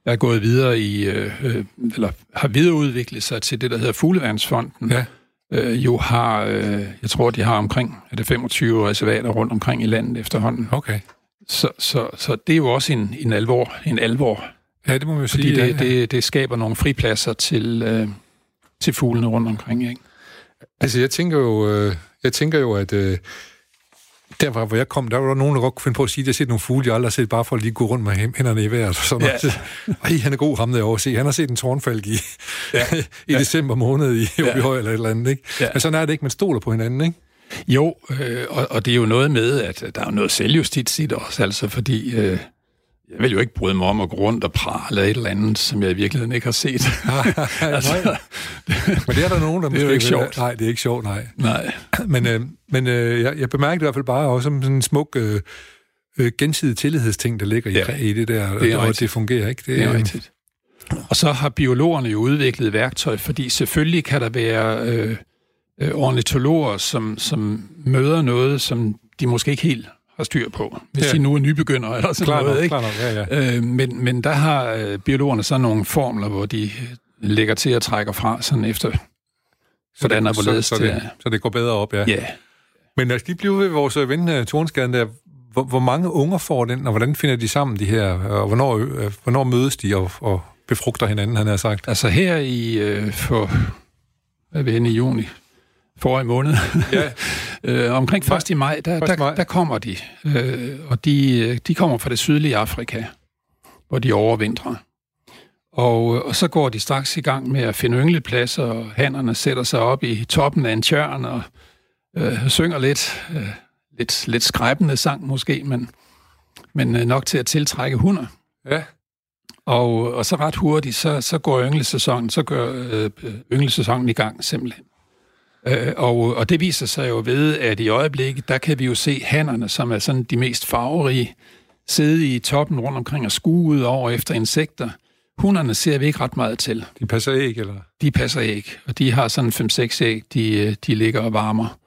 er gået videre i, øh, øh, eller har videreudviklet sig til det, der hedder Fugleværnsfonden, ja. øh, jo har, øh, jeg tror, de har omkring er det 25 reservater rundt omkring i landet efterhånden. Okay. Så, så, så det er jo også en, en alvor, en alvor, Ja, det må man jo fordi sige. det, ja, ja. det, det skaber nogle fripladser til, øh, til fuglene rundt omkring. Ikke? Altså, jeg tænker jo, øh, jeg tænker jo at øh, der hvor jeg kom, der var der nogen, der godt kunne finde på at sige, at jeg har set nogle fugle, jeg aldrig har set, bare for at lige gå rundt med hæ- hænderne i vejret. Og sådan Ja. noget. Ej, han er god ham derovre. Se, han har set en tårnfalk i, Ja. i december måned i Ja. Åbyhøj eller et eller andet. Ikke? Ja. Men sådan er det ikke, man stoler på hinanden. Ikke? Jo, øh, og, og det er jo noget med, at der er noget selvjustits i det også, altså fordi øh, jeg vil jo ikke bryde mig om at gå rundt og prale af et eller andet, som jeg i virkeligheden ikke har set. altså, Men det er der nogen, der Det er jo ikke vil- sjovt. Nej, det er ikke sjovt, nej. nej. Men, øh, men øh, jeg, jeg bemærkede i hvert fald bare også som sådan en smuk øh, øh, gensidig tillidsting, der ligger Ja, i, i det der, det er og rigtigt. det fungerer. ikke. Det er øh, rigtigt. Og så har biologerne jo udviklet værktøj, fordi selvfølgelig kan der være øh, øh, ornitologer, som, som møder noget, som de måske ikke helt har styr på, hvis Ja. de nu er nybegynder eller sådan Klar noget. nok, ikke? nok, ja, ja. Øh, men, men der har øh, biologerne så nogle formler, hvor de øh, lægger til at trække fra, sådan efter, hvordan og så, hvorledes så, det det, er. så det går bedre op, ja. Ja, Men lad os lige blive ved vores øh, ven Tornskaden der. Hvor, hvor mange unger får den, og hvordan finder de sammen, de her? Og hvornår, øh, hvornår mødes de og, og befrugter hinanden, han har sagt? altså her i øh, for, hvad er vi henne i juni, forrige måned, Ja, øh, omkring 1. i maj, der, 1. maj. der, der kommer de. Øh, og de, øh, de kommer fra det sydlige Afrika, hvor de overvintrer. Og, øh, og så går de straks i gang med at finde ynglepladser, og hannerne sætter sig op i toppen af en tjørn og øh, synger lidt, øh, lidt, lidt skræbende sang måske, men, men øh, nok til at tiltrække hunder. ja. Og, og så ret hurtigt, så, så går ynglesæsonen, så går øh, ynglesæsonen i gang simpelthen. Øh, og, og det viser sig jo ved, at i øjeblikket, der kan vi jo se hannerne, som er sådan de mest farverige, sidde i toppen rundt omkring og skue ud over efter insekter. Hunderne ser vi ikke ret meget til. De passer æg, eller? De passer æg, og de har sådan 5-6 æg, de, øh, de ligger og varmer.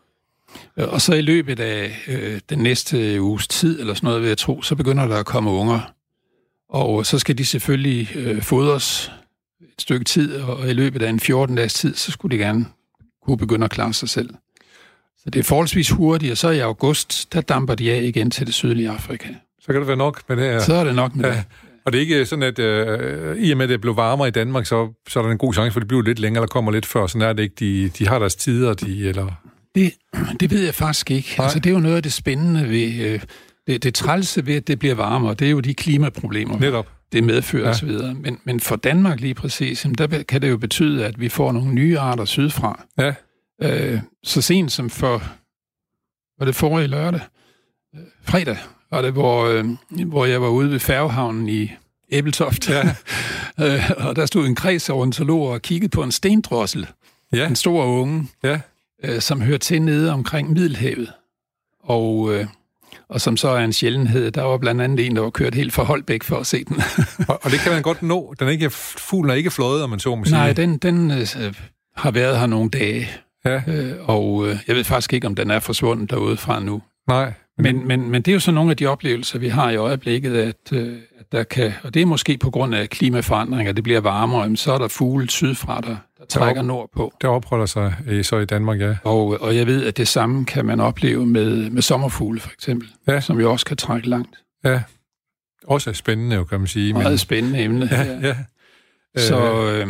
Øh, Og så i løbet af øh, den næste uges tid, eller sådan noget vil jeg tro, så begynder der at komme unger. Og så skal de selvfølgelig øh, fodres et stykke tid, og i løbet af en 14-dages tid, så skulle de gerne kunne begynde at klare sig selv. Så det er forholdsvis hurtigt, og så i august, der damper de af igen til det sydlige Afrika. Så kan det være nok med det her. Så er det nok med Ja. det. Og det er ikke sådan, at øh, i og med, at det blev varmere i Danmark, så, så er der en god chance for, at det bliver lidt længere, eller kommer lidt før. Sådan er det ikke. De, de har deres tider, de, eller... Det, det ved jeg faktisk ikke. Nej. Altså, det er jo noget af det spændende ved... Øh, det, det trælse ved, at det bliver varmere, det er jo de klimaproblemer, Netop. Det medfører Ja. osv. Men, men for Danmark lige præcis, jamen, der kan det jo betyde, at vi får nogle nye arter sydfra. Ja, Øh, så sent som for... Var det forrige lørdag? Øh, fredag var det, hvor, øh, hvor jeg var ude ved færgehavnen i Æbeltoft. Ja. øh, og der stod en kreds af ornitologer og kiggede på en stendrossel, ja, en stor unge, ja. øh, som hører til nede omkring Middelhavet. Og, øh, og som så er en sjældenhed. Der var blandt andet en, der var kørt helt fra Holbæk for at se den. Og, og det kan man godt nå. Den er ikke, fuglen er ikke fløjet, om man så må sige. Nej, den, den øh, har været her nogle dage. Ja, Øh, og øh, jeg ved faktisk ikke, om den er forsvundet derude fra nu. nej. Men, men, men det er jo så nogle af de oplevelser, vi har i øjeblikket, at, øh, at der kan, og det er måske på grund af klimaforandringer, det bliver varmere, jamen, så er der fugle sydfra, der, der trækker nordpå. Der opholder sig øh, så i Danmark, ja. Og, og jeg ved, at det samme kan man opleve med, med sommerfugle, for eksempel, Ja. som jo også kan trække langt. ja. Også spændende, jo, kan man sige. Meget spændende emne. ja, ja. Så, øh,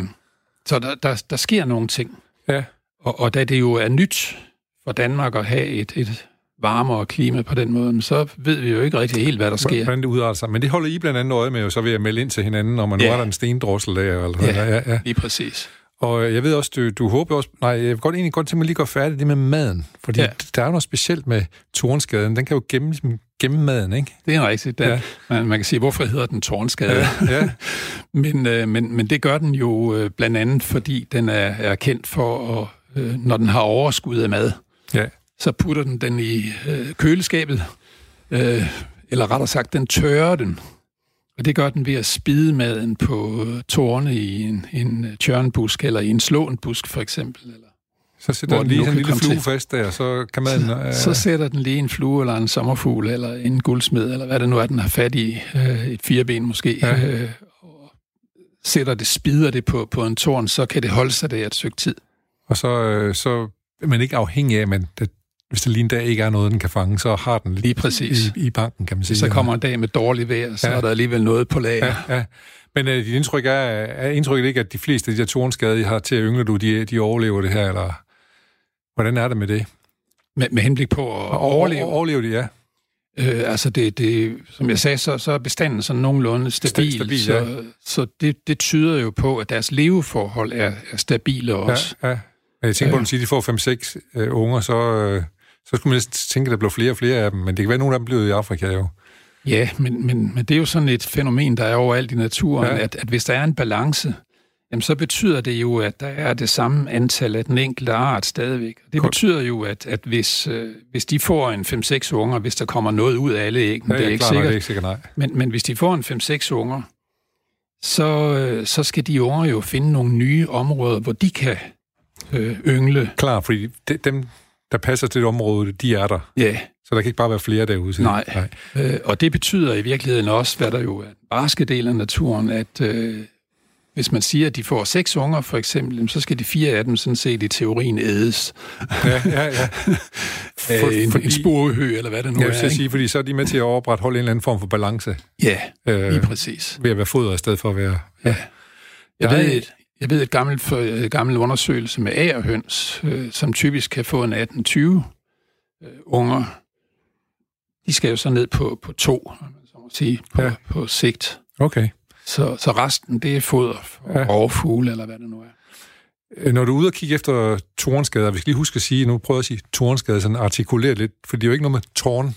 så der, der, der sker nogle ting. Ja, Og, og da det jo er nyt for Danmark at have et, et varmere klima på den måde, så ved vi jo ikke rigtig helt, hvad der sker. hvordan det udarter sig. Men det holder I blandt andet øje med, jo, så ved at melde ind til hinanden, når man nu Ja. er der en stendrossel der. Eller, Ja. ja, ja. Lige præcis. Og jeg ved også, du, du håber også... Nej, jeg vil godt egentlig godt til, at man lige går færdigt det med maden. Fordi ja. Der er jo noget specielt med tornskaden. Den kan jo gemme, gemme maden, ikke? Det er rigtigt. Den, Ja. man, man kan sige, hvorfor hedder den tårnskade? Ja, ja. men, øh, men, men det gør den jo øh, blandt andet, fordi den er, er kendt for, at, øh, når den har overskud af mad, ja. så putter den den i øh, køleskabet, øh, eller rettere sagt, den tørrer den. Og det gør den ved at spide maden på tårne i en, en tjørnbusk, eller i en slåenbusk for eksempel. Eller, Så sætter den den lige sådan en lille flue til. fast der, så kan maden... Øh, så sætter den lige en flue, eller en sommerfugl, eller en guldsmed, eller hvad det nu er, den har fat i. Øh, et fireben måske. Ja. Øh, og sætter det, spider det på, på en tårn, så kan det holde sig der et stykke tid. Og så, øh, så er man ikke afhængig af, men det, hvis det lige en dag ikke er noget, den kan fange, så har den Lige præcis. i, i banken, kan man sige. Så kommer en dag med dårlig vejr, så Ja. er der alligevel noget på lager. Ja, ja. Men øh, dit indtryk er, er indtrykket ikke, at de fleste af de her tornskade, I har til at yngle, du, de, de overlever det her, eller hvordan er det med det? Med, med henblik på at overleve. Overlever de, ja. Øh, altså, det, det, som jeg sagde, så, så er bestanden sådan nogenlunde stabil. stabil, så ja. så det, det tyder jo på, at deres leveforhold er, er stabile også. ja, ja. Jeg tænker på, at du siger, at de får 5-6 øh, unger, så, øh, så skulle man tænke, at der bliver flere og flere af dem. Men det kan være, at nogle af dem bliver i Afrika jo. Ja, men, men, men det er jo sådan et fænomen, der er overalt i naturen, Ja. at, at hvis der er en balance, jamen så betyder det jo, at der er det samme antal af den enkelte art stadigvæk. Det Godt. betyder jo, at, at hvis, øh, hvis de får en 5-6 unger, hvis der kommer noget ud af alle æggene, Ja, det er ikke klart, nok, sikkert, Det er ikke sikkert, nej. men, men hvis de får en 5-6 unger, så, øh, så skal de unger jo finde nogle nye områder, hvor de kan øh, yngle. Klar, fordi de, dem, der passer til det område, de er der. Ja, Så der kan ikke bare være flere derude. Så- Nej. Øh, og det betyder i virkeligheden også, hvad der jo er den barske del af naturen, at øh, hvis man siger, at de får seks unger for eksempel, så skal de fire af dem sådan set i teorien ædes Ja, ja, ja. af For- en, fordi- en sporehø, eller hvad det nu Jeg er. ikke? sige, fordi så er de med til at opretholde en eller anden form for balance Ja, øh, lige præcis. ved at være foder i stedet for at være... Ja. Jeg, Jeg- ved, et, jeg ved et gammelt, for, et gammel undersøgelse med agerhøns, øh, som typisk kan få en 18-20 øh, unger. De skal jo så ned på, på to, så må sige, på, Ja. ja. på sigt. Okay. Så, så resten, det er foder for Ja. ja. rovfugle, eller hvad det nu er. Øh, Når du er ude og kigge efter tornskader, vi skal lige huske at sige, nu prøver jeg at sige tornskader, sådan artikuleret lidt, for det er jo ikke noget med tårn,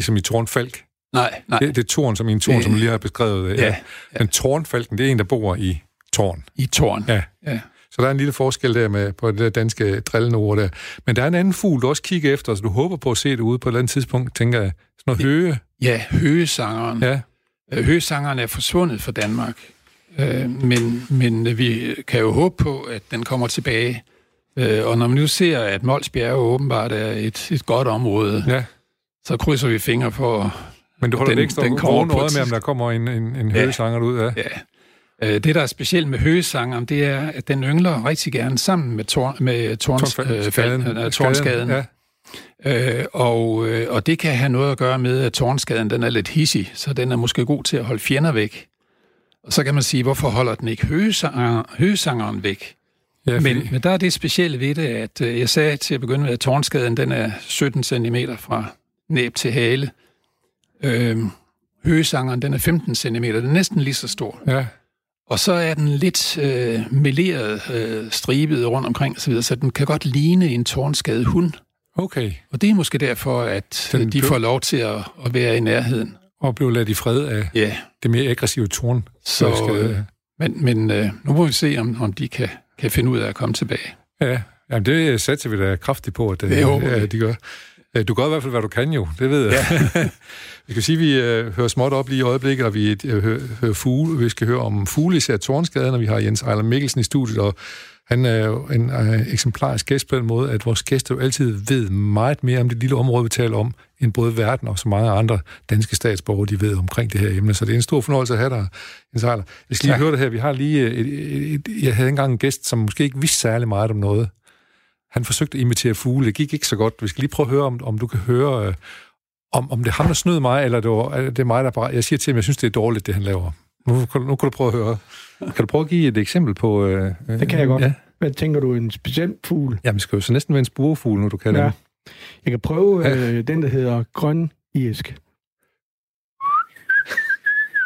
som i tårnfalk. Nej, nej. Det, det er torn, som i en tårn, Det- som du lige har beskrevet. Ja, Men tårnfalken, det er en, der bor i tårn. i tårn. Ja. ja. Så der er en lille forskel der med, på det der danske drillende ord der. Men der er en anden fugl, du også kigger efter, så du håber på at se det ude på et eller andet tidspunkt, tænker jeg. Sådan noget høge. Ja, høgesangeren. Ja. Øh, Høgesangeren er forsvundet fra Danmark, øh, men, men vi kan jo håbe på, at den kommer tilbage. Øh, og når man nu ser, at Mols Bjerge åbenbart er et, et godt område, ja. så krydser vi fingre for, Men du holder Den- ekstra den kommer vågen på øje et med, om der kommer en, en, en Ja. høgesanger ud. Ja. ja. Øh, det, der er specielt med høgesangeren, det er, at den yngler rigtig gerne sammen med, tor, med torns, øh, fald, øh, tornskaden. Ja. Øh, og, øh, og det kan have noget at gøre med, at tårnskaden den er lidt hissig, så den er måske god til at holde fjender væk. Og så kan man sige, hvorfor holder den ikke høgesanger, høgesangeren væk? Ja, fordi, Men, men der er det specielle ved det, at øh, jeg sagde til at begynde med, at tårnskaden den er 17 cm fra næb til hale. Øh, høgesangeren den er 15 cm, den er næsten lige så stor. ja. Og så er den lidt øh, meleret, øh, stribet rundt omkring osv., så, den kan godt ligne en tårnskadet hund. Okay. Og det er måske derfor, at Den den de blev- får lov til at, at være i nærheden. Og blev ladt i fred af Ja, det mere aggressive torn. så, øh, men, men øh, nu må vi se, om, om de kan, kan finde ud af at komme tilbage. Ja, Jamen, det satser vi da kraftigt på, at, Det håber ja, vi. de gør. Øh, Du gør i hvert fald, hvad du kan jo, det ved jeg. Ja. vi kan sige, at vi øh, hører småt op lige i øjeblikket, og vi øh, hører, hører fugle. Vi skal høre om fugle, især tårnskaden, og vi har Jens Ejler Mikkelsen i studiet, og han er jo en øh, eksemplarisk gæst på den måde, at vores gæster jo altid ved meget mere om det lille område, vi taler om, end både verden og så mange andre danske statsborgere, de ved omkring det her emne. Så det er en stor fornøjelse at have dig, Jens Ejler. Jeg skal lige Tak. høre det her. Vi har lige et, et, et, jeg havde engang en gæst, som måske ikke vidste særlig meget om noget. Han forsøgte at imitere fugle. Det gik ikke så godt. Vi skal lige prøve at høre, om, om du kan høre, øh, om, om det er ham, der snød mig, eller det, var, er det er mig, der bare... Jeg siger til ham, jeg synes, det er dårligt, det han laver. Nu, kan du- nu kan du prøve at høre. Kan du prøve at give et eksempel på... Øh, øh, Det kan jeg godt. Ja. Hvad tænker du, en speciel fugl? Jamen, skal jo så næsten være en spurefugl, nu du kan Ja. det. Jeg kan prøve Ja. øh, den, der hedder grøn irsk.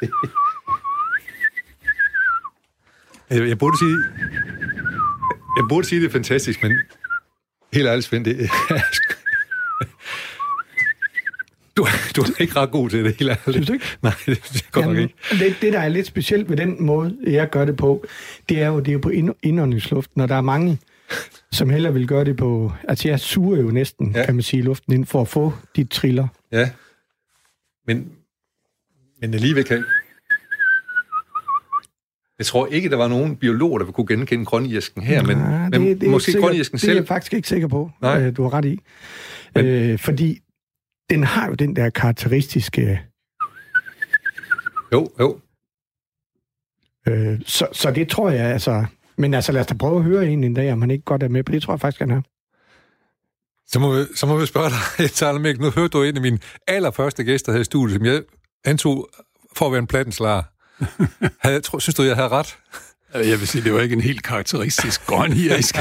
Jeg, jeg burde sige... Jeg burde sige, det er fantastisk, men helt ærligt, Svend, det du, du er ikke ret god til det, helt ærligt. Synes? Nej, det synes jeg godt nok ikke. det, det, der er lidt specielt ved den måde, jeg gør det på, det er jo, det er jo på ind- indåndingsluften, når der er mange, som hellere vil gøre det på... Altså, jeg suger jo næsten, Ja. kan man sige, luften ind for at få de triller. Ja. Men, men alligevel kan... Jeg tror ikke, der var nogen biologer, der kunne genkende grønirsten her, men, Nej, men det, det er måske ikke sikkert- grønirsten Det er selv. jeg faktisk ikke sikker på, Nej. øh, du har ret i. Men- Øh, fordi den har jo den der karakteristiske... Jo, jo. Øh, så, så det tror jeg, altså... Men altså, lad os da prøve at høre en en dag, om han ikke godt er med på det, tror jeg faktisk, han er. Så må vi, så må vi spørge dig, Etaler Mæk. Nu hørte du en af mine allerførste gæster her i studiet, som jeg antog for at være en plattenslager. Havde, tro, synes du, jeg havde ret? Øh, Jeg vil sige, det var ikke en helt karakteristisk grøn irisk,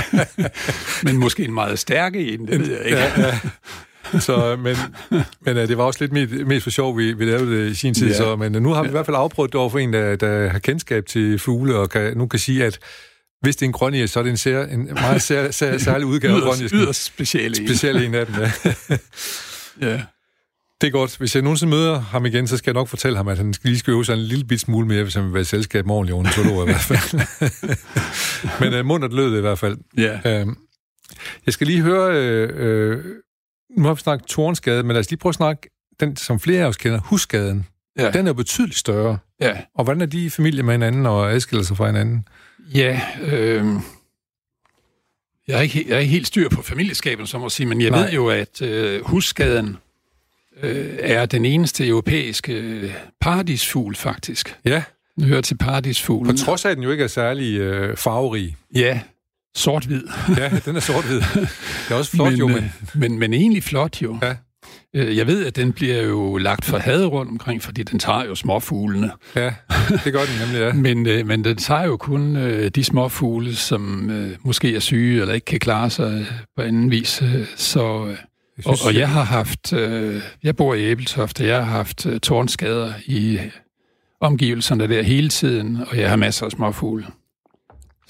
men måske en meget stærk en, det ved jeg ikke. Ja, ja. Så, men, men uh, det var også lidt mest, mest for sjov, vi, vi lavede det i sin tid. Ja. Så, men uh, nu har vi i hvert fald afprøvet det over for en, der, der har kendskab til fugle, og kan, nu kan sige, at hvis det er en grønirsk, så er det en, sær, en meget sær, sær, særlig udgave af grønirsk. yderst specielle en. Specielt en af dem, ja. Ja. Det er godt. Hvis jeg nogensinde møder ham igen, så skal jeg nok fortælle ham, at han lige skal øve sig en lille bit smule mere, hvis han vil være i selskab med ordentlige ornitologer i hvert fald. Men uh, mundet lød det i hvert fald. ja. Øhm, jeg skal lige høre, øh, øh, nu har vi snakket tornskade, men lad os lige prøve at snakke, den som flere af os kender, husskaden. Ja. Den er jo betydeligt større. ja. Og hvordan er de i familie med hinanden og adskiller sig fra hinanden? Ja, øh, Jeg er ikke, jeg er ikke helt styr på familieskabet, som at sige, men jeg Nej. ved jo, at øh, husskaden øh, er den eneste europæiske øh, paradisfugl, faktisk. Ja, Den hører til paradisfuglen. på trods af, at den jo ikke er særlig øh, farverig. Ja, sort-hvid. Ja, den er sort-hvid. Det er også flot jo, men, men... øh, men, men egentlig flot jo. Ja. Øh, Jeg ved, at den bliver jo lagt for had rundt omkring, fordi den tager jo småfuglene. Ja, det gør den nemlig, ja. Men, øh, men den tager jo kun øh, de småfugle, som øh, måske er syge eller ikke kan klare sig på anden vis. Øh, så, øh, og, og jeg har haft, øh, jeg bor i Æbeltoft, og jeg har haft øh, tårnskader i omgivelserne der hele tiden, og jeg har masser af småfugle.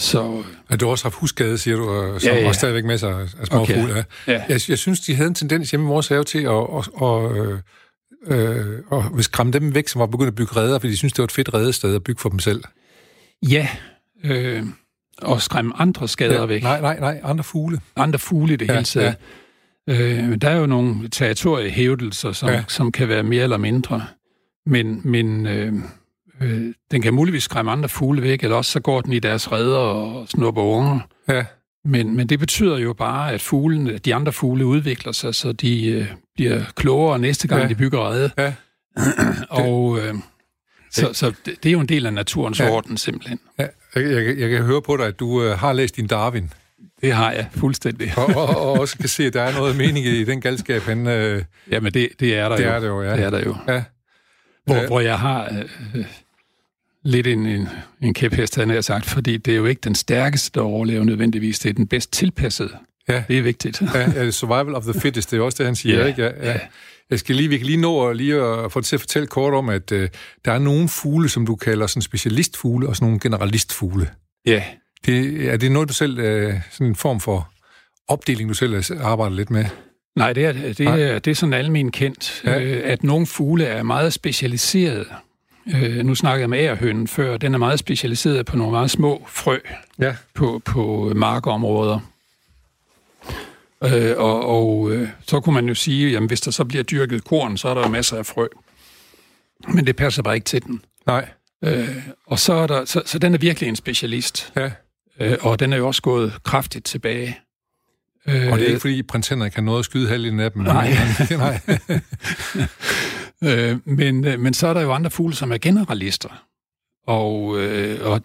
Så øh, Ja, du har også haft husskade, siger du, og, som Ja, ja, også stadigvæk masser af, små Okay. fugle. Ja. ja, Jeg, jeg synes, de havde en tendens hjemme i vores have til at, at, at, øh, øh, at skræmme dem væk, som var begyndt at bygge redder, fordi de synes, det var et fedt redested at bygge for dem selv. ja øh, og skræmme andre skader ja, væk. Nej, nej, nej, andre fugle. andre fugle i det Ja, hele taget. Ja. Øh, der er jo nogle territoriehævdelser, som, ja. som kan være mere eller mindre, men, men øh, øh, den kan muligvis skræmme andre fugle væk, eller også så går den i deres redder og snupper unger. Ja, Men, men det betyder jo bare, at fuglene, de andre fugle udvikler sig, så de øh, bliver klogere næste gang, Ja. de bygger redde. ja, Og øh, så, så det, det er jo en del af naturens Ja. orden, simpelthen. ja. Jeg, jeg, jeg kan høre på dig, at du øh, har læst din Darwin, Det har jeg fuldstændig. og, og, og også kan se, at der er noget mening i den galskab. Han, øh, Jamen, det, det er der det jo. er det jo, ja. Det er der jo. ja. Hvor, Ja. hvor jeg har øh, lidt en, en, en kæphest, havde jeg sagt, fordi det er jo ikke den stærkeste, der overlever nødvendigvis. Det er den bedst tilpassede. Ja. Det er vigtigt. Ja, ja, survival of the fittest, det er også det, han siger, Ja, ikke? Ja, ja. ja. Jeg skal lige, vi kan lige nå at, lige at få det til at fortælle kort om, at øh, der er nogle fugle, som du kalder sådan specialistfugle, og sådan nogle generalistfugle. Ja, Det, er det noget, du selv, øh, sådan en form for opdeling, du selv arbejder lidt med? nej, det er, det Nej. er, det er sådan almen kendt, ja. øh, at nogle fugle er meget specialiserede. Øh, nu snakkede jeg med ærhønen før, den er meget specialiseret på nogle meget små frø Ja. på, på markområder. Øh, og og øh, så kunne man jo sige, at hvis der så bliver dyrket korn, så er der masser af frø. Men det passer bare ikke til den. Nej. Øh, og så, er der, så, så den er virkelig en specialist, Ja. øh, og den er jo også gået kraftigt tilbage. Øh, Og det er ikke, fordi prins Henrik kan noget at skyde halvdelen af dem. Nej. Nej. øh, men, øh, men så er der jo andre fugle, som er generalister. Og, øh, og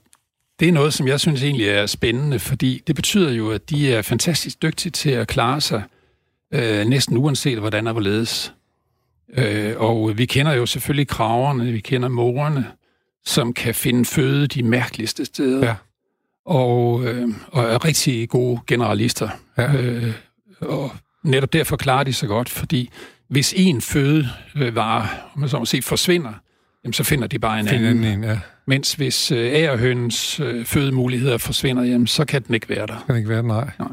det er noget, som jeg synes egentlig er spændende, fordi det betyder jo, at de er fantastisk dygtige til at klare sig øh, næsten uanset hvordan og hvorledes. Øh, og vi kender jo selvfølgelig kraverne, vi kender morerne, som kan finde føde de mærkeligste steder. Ja. Og, øh, og er rigtig gode generalister. Ja. Øh, og netop derfor klarer de sig godt, fordi hvis en fødevare, om man så må sige, forsvinder, jamen, så finder de bare en Find anden. en, ja. Mens hvis øh, øh, fødemuligheder forsvinder, jamen, så kan den ikke være der. Kan ikke være, nej. Nej.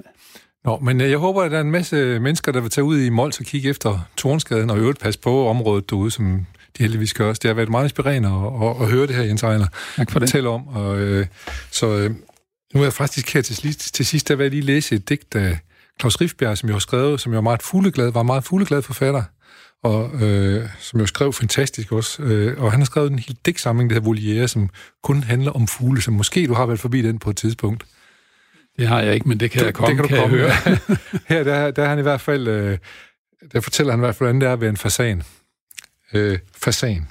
Nå, men øh, jeg håber, at der er en masse mennesker, der vil tage ud i Mols og kigge efter tornskaden, og i øvrigt passe på området derude, som de heldigvis gør også. Det har været meget inspirerende at, at, at høre det her, Jens Ejler, Tak for det. fortælle om. Og, øh, så øh, nu er jeg faktisk her til, sidst- til sidst, der vil jeg lige læse et digt af Claus Rifbjerg, som jeg har skrevet, som jeg var meget fugleglad, var meget fugleglad forfatter, og øh, som jeg skrev fantastisk også. Øh, og han har skrevet en hel digtsamling, der hedder Voliere, som kun handler om fugle, som måske du har været forbi den på et tidspunkt. Det har jeg ikke, men det kan jeg komme, det kan du kan komme. jeg høre. Her der, der er han i hvert fald, øh, der fortæller han i hvert fald, hvordan det er at være en fasan. Øh, fasan.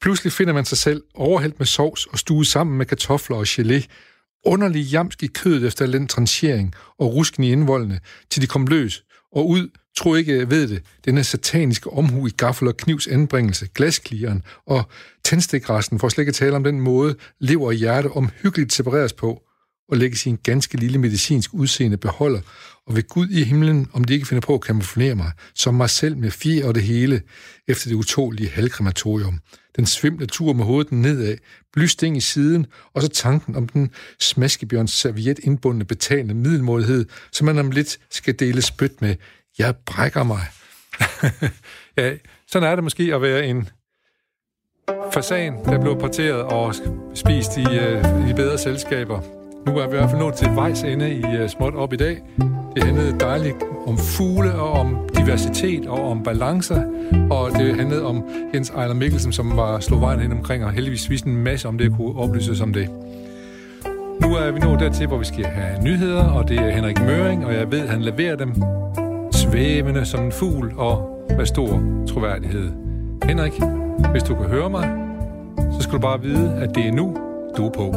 Pludselig finder man sig selv overhældt med sovs og stuet sammen med kartofler og gelé. Underlig jamsk i kødet efter den tranchering og rusken i indvoldene, til de kom løs. Og ud, tro ikke jeg ved det, denne sataniske omhu i gaffel og knivs anbringelse, glasklieren og tændstikresten, for at slet ikke at tale om den måde, lever og hjerte omhyggeligt separeres på, og lægges i en ganske lille medicinsk udseende beholder, og ved Gud i himlen, om de ikke finder på at kamuflere mig, som mig selv med fjer og det hele, efter det utålige halvkrematorium. Den svimle tur med hovedet nedad, blysting i siden, og så tanken om den smaskebjørns serviet indbundne betalende middelmådighed, som man om lidt skal dele spyt med. Jeg brækker mig. ja, sådan er det måske at være en fasan, der blev parteret og spist i, øh, i bedre selskaber. Nu er vi i hvert fald nået til vejs ende i øh, Småt op i dag. Det handlede dejligt om fugle og om diversitet og om balancer. Og det handlede om Jens Ejler Mikkelsen, som var slået vejen hen omkring og heldigvis viste en masse om det, kunne oplyses om det. Nu nu er vi nået dertil, hvor vi skal have nyheder, og det er Henrik Møring, og jeg ved, at han leverer dem svævende som en fugl og med stor troværdighed. Henrik, hvis du kan høre mig, så skal du bare vide, at det er nu, du er på.